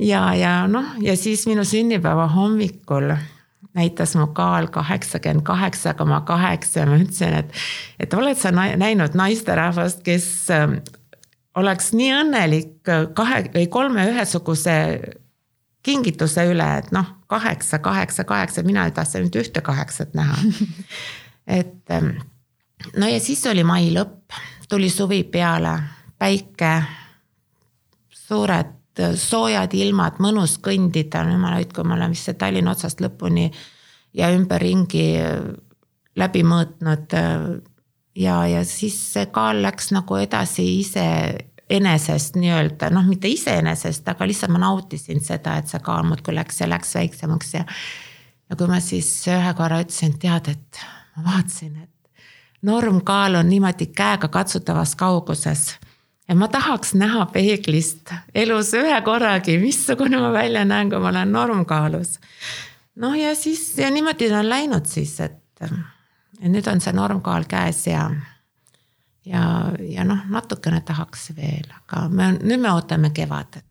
Ja, ja noh, ja siis minu sünnipäeva hommikul näitas mu kaal kaheksakümmend kaheksa koma kaheksa ja ma ütlesin, et, et oled sa näinud naisterahvast, kes oleks nii õnnelik kahe või kolme ühesuguse kingituse üle, et noh, kaheksa, kaheksa, kaheksa, mina ei tahtnud ühte kaheksat näha et, ähm, no ja siis oli mai lõpp, tuli suvi peale, päike, suured soojad ilmad, mõnus kõndida, jumal hoidku, ma olen vist Tallinna otsast lõpuni ja ümberringi läbi mõõtnud. ja, ja siis see kaal läks nagu edasi iseenesest nii-öelda, noh, mitte iseenesest, aga lihtsalt ma nautisin seda, et see kaal muudkui läks ja läks väiksemaks ja. ja kui ma siis ühe korra ütlesin, tead, et ma vaatasin, et normkaal on niimoodi käega katsutavas kauguses ja ma tahaks näha peeglist elus ühe korragi, missugune ma välja näen, kui ma olen normkaalus. noh, ja siis ja niimoodi on läinud siis, et, et nüüd on see normkaal käes ja ja, ja noh, natukene tahaks veel, aga me nüüd me ootame kevadet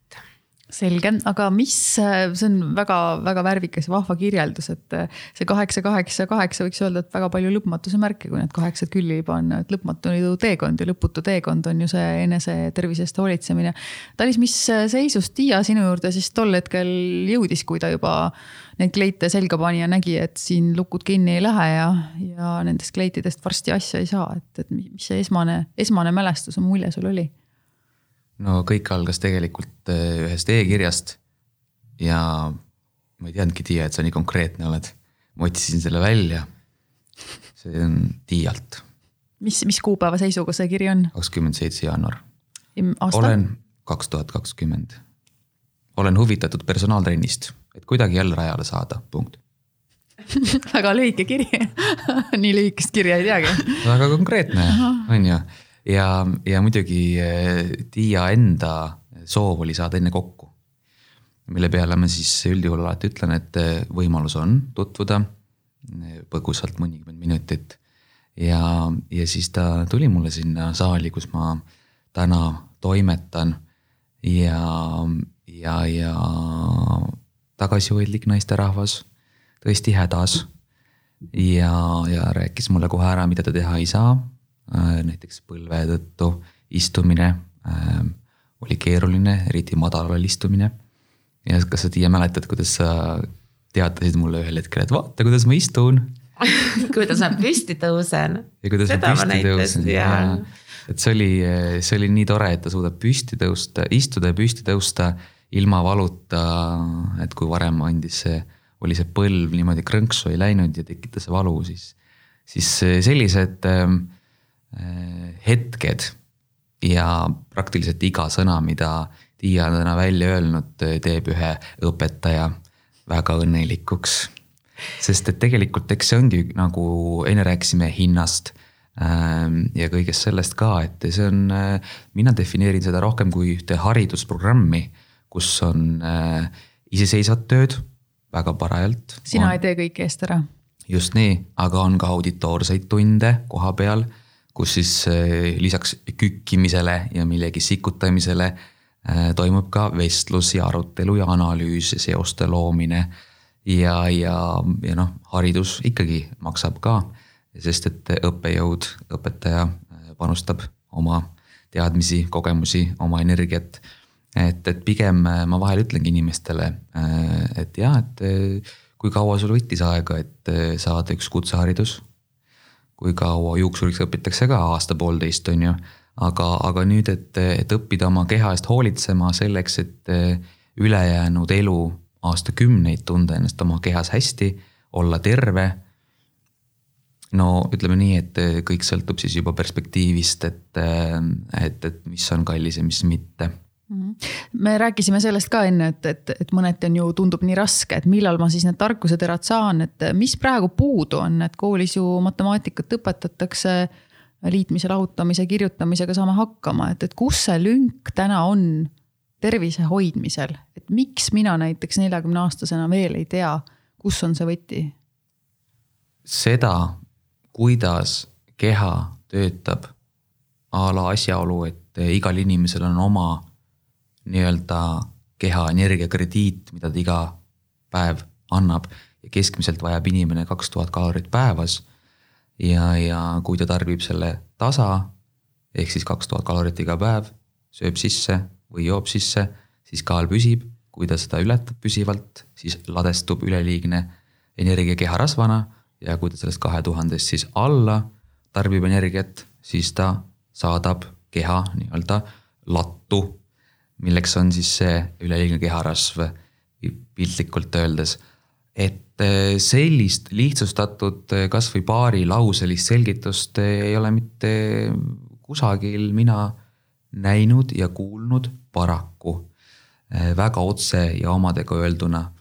selge, aga mis, see on väga-väga värvikas ja vahva kirjeldus, et see kaheksa, kaheksa, kaheksa võiks öelda, et väga palju lõpmatuse märke, kui need kaheksad külli panna, et lõpmatu teekond ja lõputu teekond on ju see enese tervise eest hoolitsemine. Talis, mis seisus Tiia sinu juurde siis tol hetkel jõudis, kui ta juba neid kleite selga pani ja nägi, et siin lukud kinni ei lähe ja, ja nendest kleitidest varsti asja ei saa, et, et mis see esmane, esmane mälestus või mulje sul oli? No kõik algas tegelikult äh, ühest e-kirjast ja ma ei teadnudki, Tiia, et sa nii konkreetne oled. ma otsisin selle välja. see on Tiialt. mis, mis kuupäeva seisuga see kiri on? kakskümmend seitse jaanuar. olen kaks tuhat kakskümmend. olen huvitatud personaaltrennist, et kuidagi jälle rajale saada, punkt väga lühike kiri nii lühikest kirja ei teagi. väga konkreetne, on ju ja, ja muidugi eh, Tiia enda soov oli saada enne kokku. mille peale ma siis üldjuhul alati ütlen, et eh, võimalus on tutvuda eh, põgusalt mõnikümmend minutit. ja, ja siis ta tuli mulle sinna saali, kus ma täna toimetan ja, ja, ja tagasihoidlik naisterahvas, tõesti hädas. ja, ja rääkis mulle kohe ära, mida ta teha ei saa näiteks põlve tõttu istumine äh, oli keeruline, eriti madalal istumine. ja kas sa, Tiia, mäletad, kuidas sa teatasid mulle ühel hetkel, et vaata, kuidas ma istun kuidas ma püsti tõusen. ja kuidas Seda ma püsti tõusen ja et see oli, see oli nii tore, et ta suudab püsti tõusta, istuda ja püsti tõusta ilma valuta. et kui varem andis see, oli see põlv niimoodi krõnksu ei läinud ja tekitas valu, siis, siis sellised äh, Äh, hetked ja praktiliselt iga sõna, mida Tiia on täna välja öelnud, teeb ühe õpetaja väga õnnelikuks. sest et tegelikult, eks see ongi nagu enne rääkisime hinnast ähm, ja kõigest sellest ka, et see on, äh, mina defineerin seda rohkem kui ühte haridusprogrammi, kus on äh, iseseisvat tööd väga parajalt. sina on, ei tee kõike eest ära. just nii, aga on ka auditoorseid tunde koha peal kus siis eh, lisaks kükkimisele ja millegi sikutamisele eh, toimub ka vestlus ja arutelu ja analüüs ja seoste loomine. ja, ja, ja noh, haridus ikkagi maksab ka, sest et õppejõud, õpetaja eh, panustab oma teadmisi, kogemusi, oma energiat. et, et pigem ma vahel ütlengi inimestele, et jah, et kui kaua sul võttis aega, et saada üks kutseharidus kui kaua juuksuriks õpitakse ka aasta-poolteist, on ju. aga, aga nüüd, et, et õppida oma keha eest hoolitsema selleks, et eh, ülejäänud elu aastakümneid tunda ennast oma kehas hästi, olla terve. no ütleme nii, et kõik sõltub siis juba perspektiivist, et, eh, et, et mis on kallis ja mis mitte. Me rääkisime sellest ka enne, et, et, et mõneti on ju, tundub nii raske, et millal ma siis need tarkuseterad saan, et mis praegu puudu on, et koolis ju matemaatikat õpetatakse. liitmise, lahutamise, kirjutamisega saame hakkama, et, et kus see lünk täna on tervise hoidmisel, et miks mina näiteks neljakümne aastasena veel ei tea, kus on see võti? seda, kuidas keha töötab a la asjaolu, et igal inimesel on oma nii-öelda keha energiakrediit, mida ta iga päev annab ja keskmiselt vajab inimene kaks tuhat kalorit päevas. ja, ja kui ta tarbib selle tasa ehk siis kaks tuhat kalorit iga päev, sööb sisse või joob sisse, siis kaal püsib. kui ta seda ületab püsivalt, siis ladestub üleliigne energia kehārasvana ja kui ta sellest kahe tuhandest siis alla tarbib energiat, siis ta saadab keha nii-öelda lattu, milleks on siis see üleliigne keharasv piltlikult öeldes. et eh, sellist lihtsustatud eh, kasvõi paarilauselist selgitust eh, ei ole mitte kusagil mina näinud ja kuulnud paraku. väga otse ja omadega öelduna.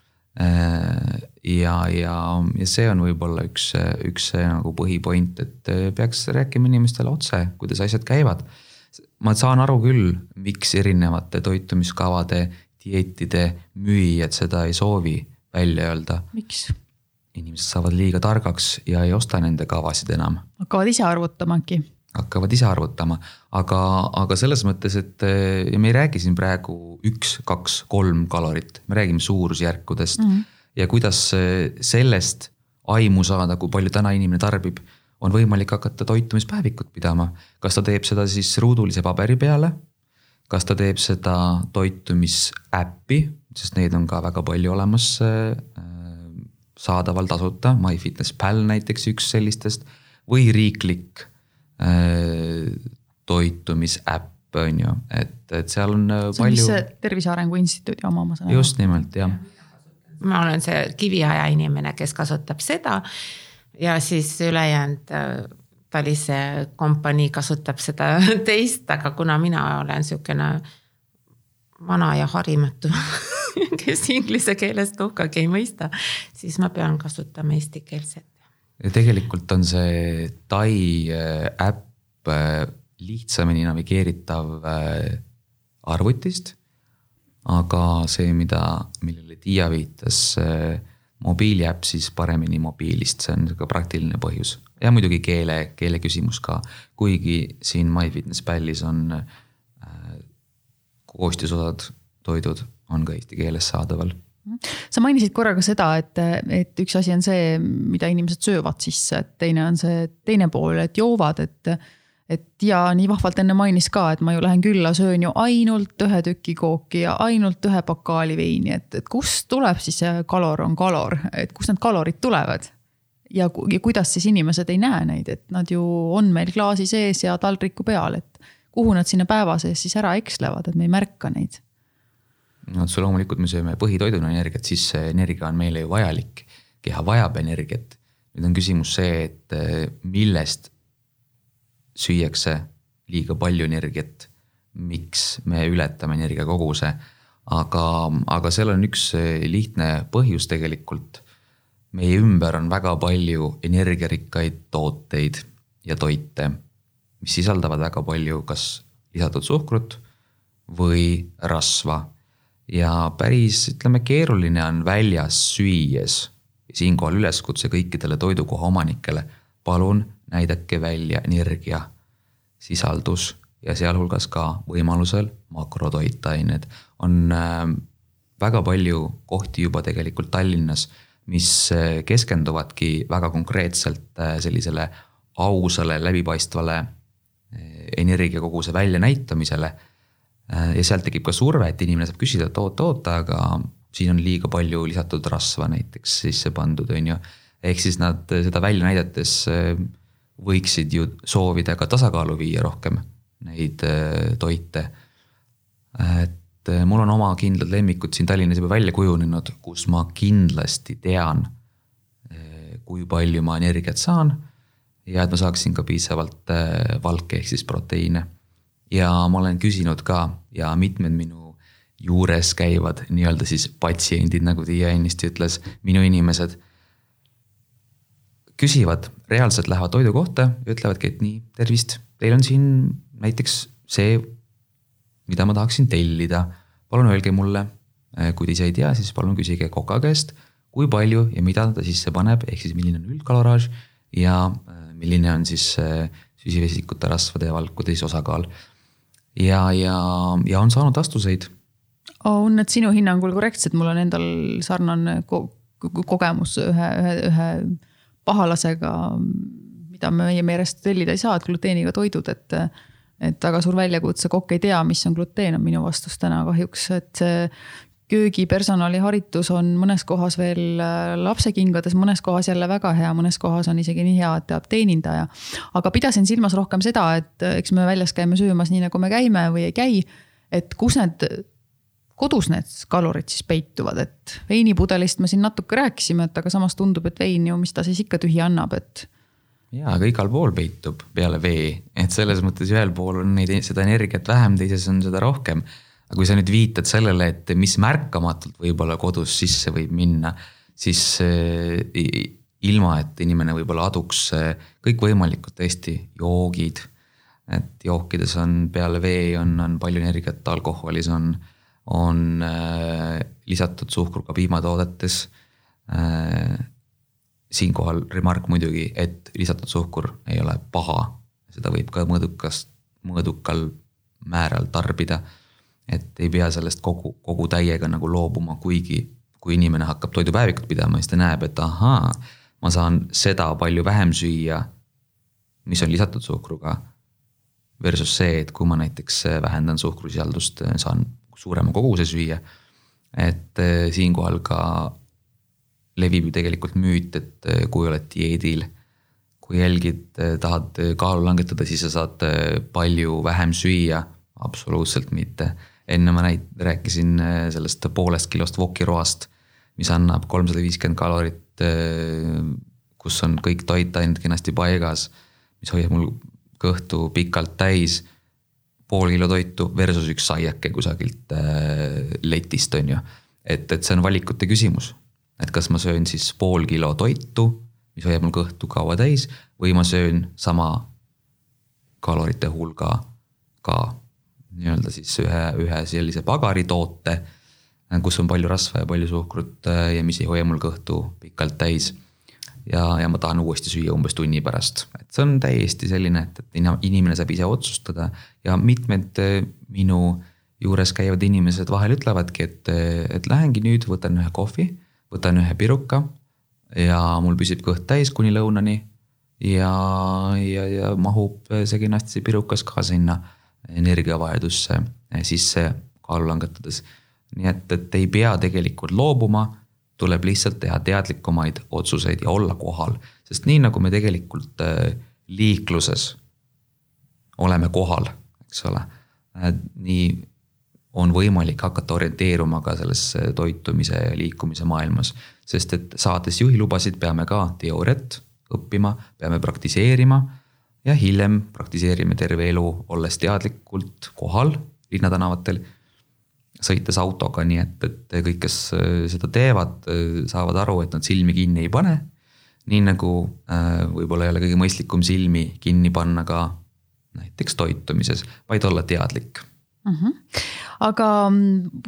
ja, ja, ja see on võib-olla üks, üks nagu põhipoint, et peaks rääkima inimestele otse, kuidas asjad käivad ma saan aru küll, miks erinevate toitumiskavade dieetide müüjad seda ei soovi välja öelda. miks? inimesed saavad liiga targaks ja ei osta nende kavasid enam. hakkavad ise arvutama äkki? hakkavad ise arvutama, aga, aga selles mõttes, et me ei räägi siin praegu üks, kaks, kolm kalorit, me räägime suurusjärkudest mm. -hmm. ja kuidas sellest aimu saada, kui palju täna inimene tarbib, on võimalik hakata toitumispäevikut pidama. kas ta teeb seda siis ruudulise paberi peale kas ta teeb seda toitumisäppi, sest neid on ka väga palju olemas äh, saadaval tasuta, MyFitnessPal näiteks üks sellistest või riiklik äh, toitumisäpp on ju, et, et seal on äh, see on palju. Tervise Arengu Instituudi oma, ma saan aru. just nimelt, jah. ma olen see kiviaja inimene, kes kasutab seda ja siis ülejäänud Talise kompanii kasutab seda teist, aga kuna mina olen sihukene vana ja harimatu kes inglise keelest tuhkagi ei mõista, siis ma pean kasutama eestikeelset. ja tegelikult on see Tai äh, äpp äh, lihtsamini navigeeritav äh, arvutist. aga see, mida, millele Tiia viitas, mobiiliäpp siis paremini mobiilist, see on sihuke praktiline põhjus ja muidugi keele, keele küsimus ka, kuigi siin MyFitnessPalis on äh, koostisosad, toidud on ka eesti keeles saadaval sa mainisid korra ka seda, et, et üks asi on see, mida inimesed söövad sisse, et teine on see teine pool, et joovad, et. Et ja nii vahvalt enne mainis ka, et ma ju lähen külla, söön ju ainult ühe tüki kooki ja ainult ühe pokaali veini, et, et kust tuleb siis see kalor on kalor, et kust need kalorid tulevad? ja, ja kuidas siis inimesed ei näe neid, et nad ju on meil klaasi sees ja taldriku peal, et kuhu nad sinna päeva sees siis ära ekslevad, et me ei märka neid. no otse loomulikult me sööme põhitoiduna energiat, siis see energia on meile ju vajalik. keha vajab energiat. nüüd on küsimus see, et eh, millest süüakse liiga palju energiat. miks me ületame energiakoguse, aga, aga seal on üks eh, lihtne põhjus tegelikult meie ümber on väga palju energiarikkaid tooteid ja toite, mis sisaldavad väga palju kas lisatud suhkrut või rasva. ja päris, ütleme, keeruline on väljas süües. siinkohal üleskutse kõikidele toidukoha omanikele, palun näidake välja energia sisaldus ja sealhulgas ka võimalusel makrotoitained. on äh, väga palju kohti juba tegelikult Tallinnas mis äh, keskenduvadki väga konkreetselt äh, sellisele ausale, läbipaistvale äh, energiakoguse väljanäitamisele. ja sealt tekib ka surve, et inimene saab küsida, et oota-oota, aga siin on liiga palju lisatud rasva näiteks sisse pandud, on ju. ehk siis nad seda välja näidates võiksid ju soovida ka tasakaalu viia rohkem neid toite. et eh, mul on oma kindlad lemmikud siin Tallinnas juba välja kujunenud, kus ma kindlasti tean, eh, kui palju ma energiat saan. ja et ma saaksin ka piisavalt valke ehk siis proteiine. ja ma olen küsinud ka ja mitmed minu juures käivad nii-öelda siis patsiendid, nagu Tiia ennist ütles, minu inimesed. Küsivad, reaalselt lähevad toidu kohta ja ütlevadki, et nii, tervist, teil on siin näiteks see mida ma tahaksin tellida. palun öelge mulle, äh, kui te ise ei tea, siis palun küsige koka käest, kui palju ja mida ta sisse paneb, ehk siis milline on üldkaloraaž ja äh, milline on siis äh, süsivesikute, rasvade ja valkude siis osakaal. ja, ja, ja on saanud vastuseid. on need sinu hinnangul korrektsed, mul on endal sarnane ko kogemus ühe, ühe, ühe pahalasega, mida me meie meelest tellida ei saa, et gluteeniga toidud, et et väga suur väljakutse, kokk ei tea, mis on gluteen, on minu vastus täna kahjuks, et see köögipersonali haritus on mõnes kohas veel äh, lapsekingades, mõnes kohas jälle väga hea, mõnes kohas on isegi nii hea, et teab teenindaja. aga pidasin silmas rohkem seda, et äh, eks me väljas käime söömas nii nagu me käime või ei käi. et kus need, kodus need kalurid siis peituvad, et veinipudelist me siin natuke rääkisime, et aga samas tundub, et vein ju, mis ta siis ikka tühi annab, et ja, aga igal pool peitub peale vee, et selles mõttes ühel pool on neid, seda energiat vähem, teises on seda rohkem aga kui sa nüüd viitad sellele, et mis märkamatult võib-olla kodus sisse võib minna, siis eh, ilma, et inimene võib-olla aduks eh, kõikvõimalikud tõesti joogid. et jookides on peale vee on, on palju energiat, alkoholis on, on äh, lisatud suhkur ka piimatoodetes äh,. siinkohal remark muidugi, et lisatud suhkur ei ole paha, seda võib ka mõõdukas, mõõdukal määral tarbida et ei pea sellest kogu, kogu täiega nagu loobuma, kuigi kui inimene hakkab toidupäevikut pidama, siis ta näeb, et ahaa, ma saan seda palju vähem süüa, mis on lisatud suhkruga. Versus see, et kui ma näiteks vähendan suhkrusisaldust, saan suurema koguse süüa. et eh, siinkohal ka levib ju tegelikult müüt, et eh, kui oled dieedil, kui jälgid, eh, tahad kaalu langetada, siis sa saad palju vähem süüa. absoluutselt mitte enne ma näit-, rääkisin sellest poolest kilost vokiroast, mis annab kolmsada viiskümmend kalorit, kus on kõik toitained kenasti paigas, mis hoiab mul kõhtu pikalt täis. Pool kilo toitu versus üks saiake kusagilt äh, letist, on ju. et, et see on valikute küsimus, et kas ma söön siis pool kilo toitu, mis hoiab mul kõhtu kaua täis või ma söön sama kalorite hulga ka nii-öelda siis ühe, ühe sellise pagaritoote, kus on palju rasva ja palju suhkrut äh, ja mis ei hoia mul kõhtu pikalt täis. Ja, ja ma tahan uuesti süüa umbes tunni pärast, et see on täiesti selline, et, et inimene saab ise otsustada ja mitmed äh, minu juures käivad inimesed vahel ütlevadki, et, et lähengi nüüd, võtan ühe kohvi, võtan ühe piruka ja mul püsib kõht täis kuni lõunani ja, ja, ja mahub see kenasti pirukas ka sinna energiavahedusse eh, sisse kaalu langetades. nii et, et ei pea tegelikult loobuma, tuleb lihtsalt teha teadlikumaid otsuseid ja olla kohal, sest nii nagu me tegelikult eh, liikluses oleme kohal, eks ole, eh, nii on võimalik hakata orienteeruma ka selles toitumise ja liikumise maailmas. sest et saades juhilubasid, peame ka teooriat õppima, peame praktiseerima ja hiljem praktiseerime terve elu, olles teadlikult kohal linnatänavatel. Sõites autoga, nii et, et kõik, kes äh, seda teevad, äh, saavad aru, et nad silmi kinni ei pane. nii nagu äh, võib-olla ei ole kõige mõistlikum silmi kinni panna ka näiteks toitumises, vaid olla teadlik mm. -hmm. aga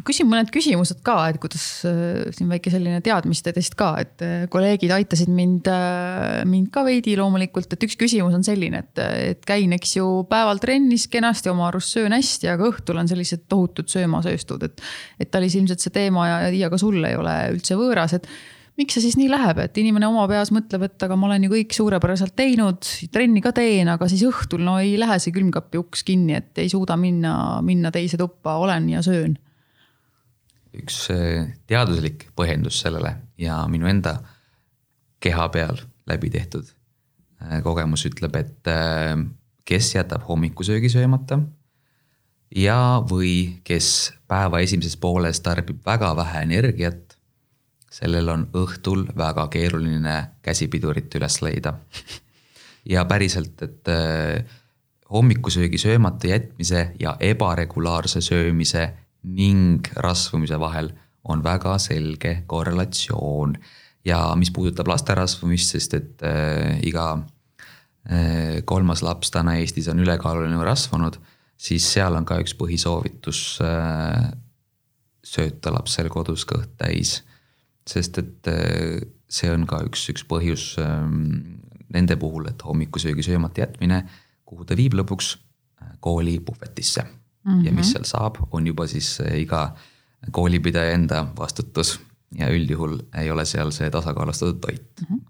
küsin mõned küsimused ka, et kuidas äh, siin väike selline teadmiste test ka, et äh, kolleegid aitasid mind, äh, mind ka veidi loomulikult, et üks küsimus on selline, et, et käin, eks ju, päeval trennis kenasti, oma arust söön hästi, aga õhtul on sellised tohutud söömasööstud, et. et Talis ilmselt see teema ja, ja ka sulle ei ole üldse võõras, et miks see siis nii läheb, et inimene oma peas mõtleb, et aga ma olen ju kõik suurepäraselt teinud, trenni ka teen, aga siis õhtul no ei lähe see külmkapi uks kinni, et ei suuda minna, minna teise tuppa, olen ja söön. üks äh, teaduslik põhjendus sellele ja minu enda keha peal läbi tehtud äh, kogemus ütleb, et äh, kes jätab hommikusöögi söömata ja, või kes päeva esimeses pooles tarbib väga vähe energiat sellel on õhtul väga keeruline käsipidurit üles leida. ja päriselt, et äh, hommikusöögi söömata jätmise ja ebaregulaarse söömise ning rasvumise vahel on väga selge korrelatsioon. ja mis puudutab laste rasvumist, sest et äh, iga äh, kolmas laps täna Eestis on ülekaaluline või rasvunud, siis seal on ka üks põhisoovitus äh, sööta lapsel kodus kõht täis sest et äh, see on ka üks, üks põhjus ähm, nende puhul, et hommikusöögi söömata jätmine, kuhu ta viib lõpuks äh, kooli puhvetisse mm. -hmm. ja mis seal saab, on juba siis äh, iga koolipidaja enda vastutus ja üldjuhul ei ole seal see tasakaalustatud toit. -hmm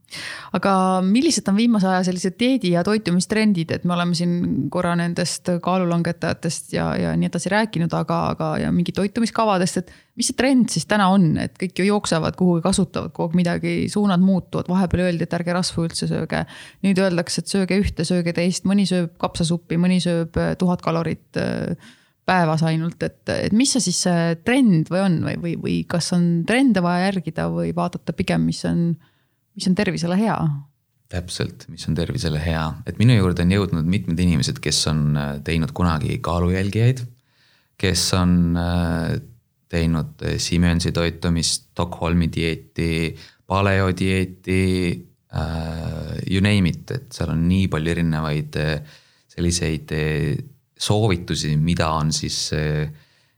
aga millised on viimase aja sellised dieedi ja toitumistrendid, et me oleme siin korra nendest kaalulangetajatest ja, ja nii edasi rääkinud, aga, aga ja mingi toitumiskavadest, et mis see trend siis täna on, et kõik ju jooksevad kuhugi, kasutavad kogu aeg midagi, suunad muutuvad, vahepeal öeldi, et ärge rasvu üldse sööge. nüüd öeldakse, et sööge ühte, sööge teist, mõni sööb kapsasuppi, mõni sööb tuhat kalorit päevas ainult, et, et mis see siis see trend või on või, või, või kas on trende vaja järgida või vaadata pigem, mis on, mis on tervisele hea? täpselt, mis on tervisele hea, et minu juurde on jõudnud mitmed inimesed, kes on äh, teinud kunagi kaalujälgijaid, kes on äh, teinud äh, Simensi toitumist, Stockholmi dieeti, paleodieeti uh,, you name it, et seal on nii palju erinevaid selliseid soovitusi, mida on siis eh,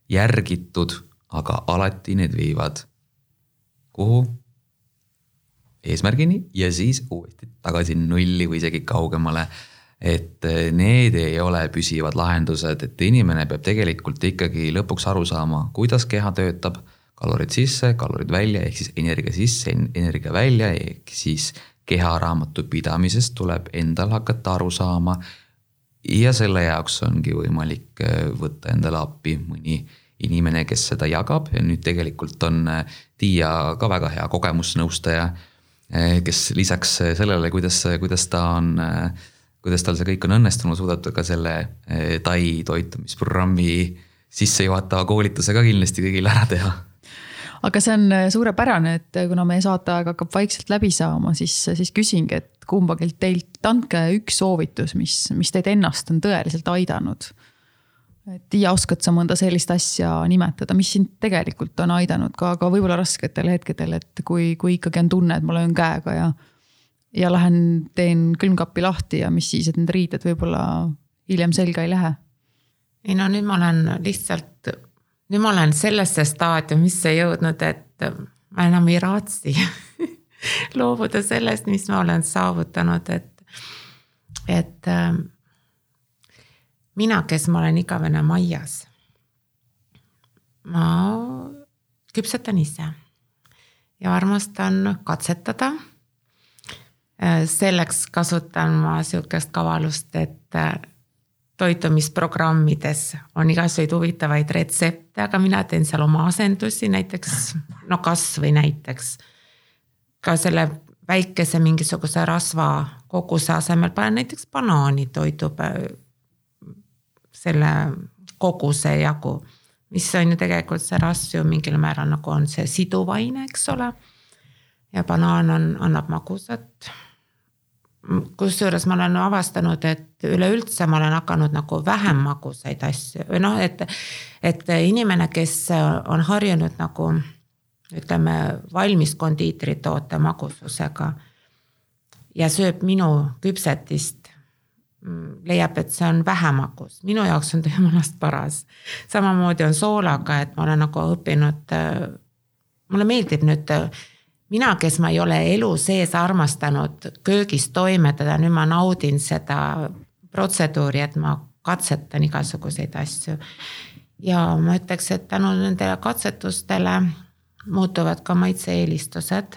järgitud, aga alati need viivad kuhu? eesmärgini ja siis uuesti tagasi nulli või isegi kaugemale. et eh, need ei ole püsivad lahendused, et inimene peab tegelikult ikkagi lõpuks aru saama, kuidas keha töötab. kalorid sisse, kalorid välja, ehk siis energia sisse, energia välja, ehk siis keha raamatupidamisest tuleb endal hakata aru saama ja selle jaoks ongi võimalik äh, võtta endale appi mõni inimene, kes seda jagab ja nüüd tegelikult on Tiia äh, ka väga hea kogemusnõustaja. Äh, kes lisaks sellele, kuidas, kuidas ta on, kuidas tal see kõik on õnnestunud, suudab ta ka selle Tai toitumisprogrammi sissejuhatava koolituse ka kindlasti kõigile ära teha aga see on suurepärane, et kuna meie saateaeg hakkab vaikselt läbi saama, siis, siis küsingi, et kumbagilt teilt, andke üks soovitus, mis, mis teid ennast on tõeliselt aidanud. et Tiia, oskad sa mõnda sellist asja nimetada, mis sind tegelikult on aidanud ka, ka võib-olla rasketel hetkedel, et kui, kui ikkagi on tunne, et ma löön käega ja. ja lähen teen külmkapi lahti ja mis siis, et need riided võib-olla hiljem selga ei lähe. ei no nüüd ma olen lihtsalt, nüüd ma olen sellesse staadiumisse jõudnud, et ma enam ei raatsi loobuda sellest, mis ma olen saavutanud, et, et äh, mina, kes ma olen igavene maias. ma küpsetan ise ja armastan katsetada. Äh, selleks kasutan ma sihukest kavalust, et äh, toitumisprogrammides on igasuguseid huvitavaid retsepte, aga mina teen seal oma asendusi, näiteks no kasvõi näiteks ka selle väikese mingisuguse rasva koguse asemel panen näiteks banaani toidub selle koguse jagu. mis on ju tegelikult see rasv ju mingil määral nagu on see siduv aine, eks ole. ja banaan on, annab magusat. Kusjuures ma olen avastanud, et üleüldse ma olen hakanud nagu vähem magusaid asju või noh, et, et inimene, kes on harjunud nagu ütleme valmis kondiitritoote magususega. ja sööb minu küpsetist, leiab, et see on vähe magus, minu jaoks on ta jumalast paras. samamoodi on soolaga, et ma olen nagu õppinud, mulle meeldib nüüd mina, kes ma ei ole elu sees armastanud köögis toimetada, nüüd ma naudin seda protseduuri, et ma katsetan igasuguseid asju. ja ma ütleks, et tänu nendele katsetustele muutuvad ka maitse-eelistused.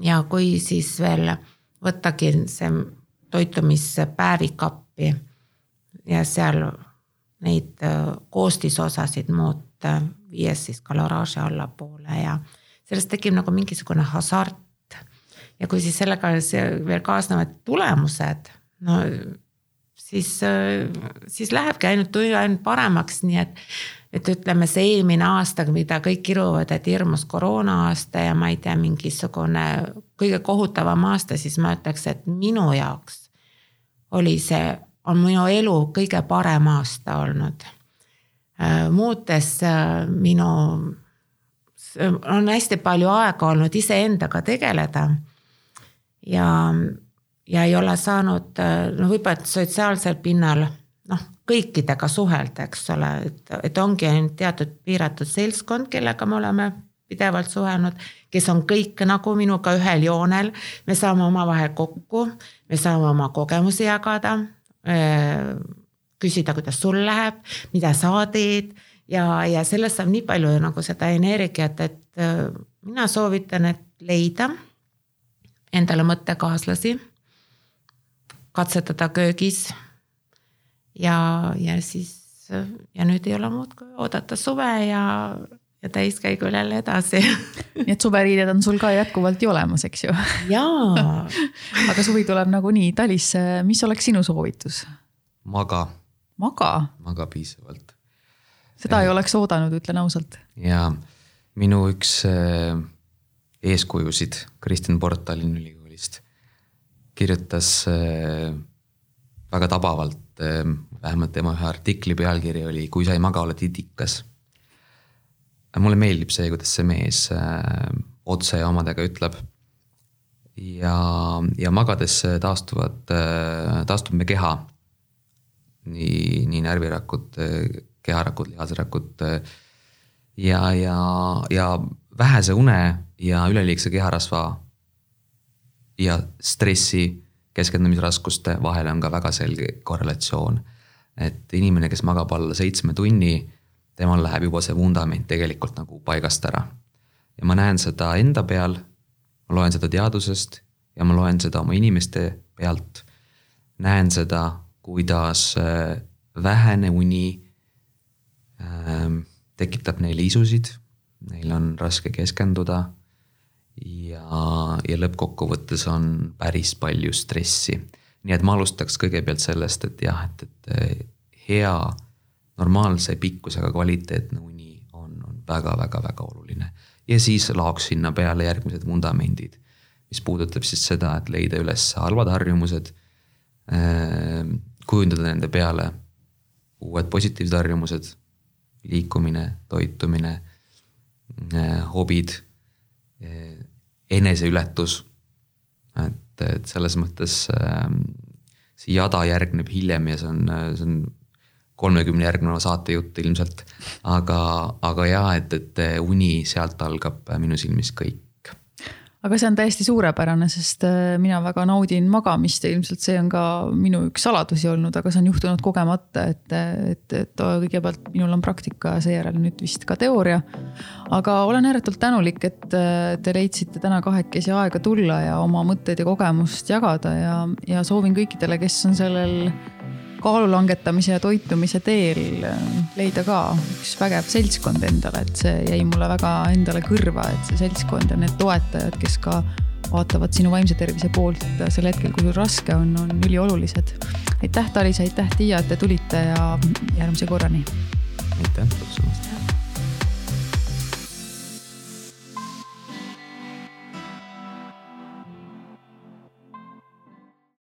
ja kui siis veel võttagi see toitumispäevik appi ja seal neid koostisosasid muuta, viies siis kaloraaži allapoole ja sellest tekib nagu mingisugune hasart. ja kui siis sellega veel kaasnevad tulemused, no siis, siis lähebki ainult, ainult paremaks, nii et et ütleme, see eelmine aasta, mida kõik kiruvad, et hirmus koroona aasta ja ma ei tea, mingisugune kõige kohutavam aasta, siis ma ütleks, et minu jaoks oli see, on minu elu kõige parem aasta olnud. Äh, muutes äh, minu, on hästi palju aega olnud iseendaga tegeleda. ja, ja ei ole saanud, äh, no võib-olla sotsiaalsel pinnal noh, kõikidega suhelda, eks ole, et, et ongi ainult teatud piiratud seltskond, kellega me oleme pidevalt suhelnud, kes on kõik nagu minuga ühel joonel. me saame omavahel kokku, me saame oma kogemusi jagada. küsida, kuidas sul läheb, mida sa teed ja, ja sellest saab nii palju nagu seda energiat, et mina soovitan, et leida endale mõttekaaslasi, katsetada köögis. ja, ja siis ja nüüd ei ole muud kui oodata suve ja, ja täiskäigul jälle edasi nii et suveriided on sul ka jätkuvalt ju olemas, eks ju? jaa aga suvi tuleb nagunii Talisse, mis oleks sinu soovitus? maga. maga? maga piisavalt. Seda ja. ei oleks oodanud, ütlen ausalt. ja minu üks äh, eeskujusid, Kristjan Port Tallinna Ülikoolist, kirjutas äh, väga tabavalt, äh, vähemalt tema ühe artikli pealkiri oli Kui sa ei maga, oled itikas. mulle meeldib see, kuidas see mees otse ja omadega ütleb. ja, ja magades taastuvad, taastub meie keha. nii, nii närvirakud, keharakud, lihasrakud ja, ja, ja vähese une ja üleliigse keharasva ja stressi keskendumisraskuste vahel on ka väga selge korrelatsioon. et inimene, kes magab alla seitsme tunni, temal läheb juba see vundament tegelikult nagu paigast ära. ja ma näen seda enda peal, ma loen seda teadusest ja ma loen seda oma inimeste pealt. näen seda, kuidas äh, vähene uni tekitab neile isusid neil on raske keskenduda ja, ja lõppkokkuvõttes on päris palju stressi. nii et ma alustaks kõigepealt sellest, et jah, et, et hea normaalse pikkusega kvaliteetne uni on, on väga-väga-väga oluline. ja siis laoks sinna peale järgmised vundamendid, mis puudutab siis seda, et leida üles halvad harjumused, ehm, kujundada nende peale uued positiivsed harjumused, liikumine, toitumine Äh, hobid, äh, eneseületus. et, et selles mõttes ähm, see jada järgneb hiljem ja see on, see on kolmekümne järgneva saatejutt ilmselt. aga, aga jaa, et, et uni, sealt algab minu silmis kõik aga see on täiesti suurepärane, sest äh, mina väga naudin magamist ja ilmselt see on ka minu üks saladusi olnud, aga see on juhtunud kogemata, et, et, et kõigepealt minul on praktika ja seejärel nüüd vist ka teooria. aga olen ääretult tänulik, et äh, te leidsite täna kahekesi aega tulla ja oma mõtteid ja kogemust jagada ja, ja soovin kõikidele, kes on sellel kaalu langetamise ja toitumise teel äh, leida ka üks vägev seltskond endale, et see jäi mulle väga endale kõrva, et see seltskond ja need toetajad, kes ka vaatavad sinu vaimse tervise poolt sel hetkel, kui sul raske on, on üliolulised. aitäh, Talis, aitäh, Tiia, et te tulite ja järgmise korrani. aitäh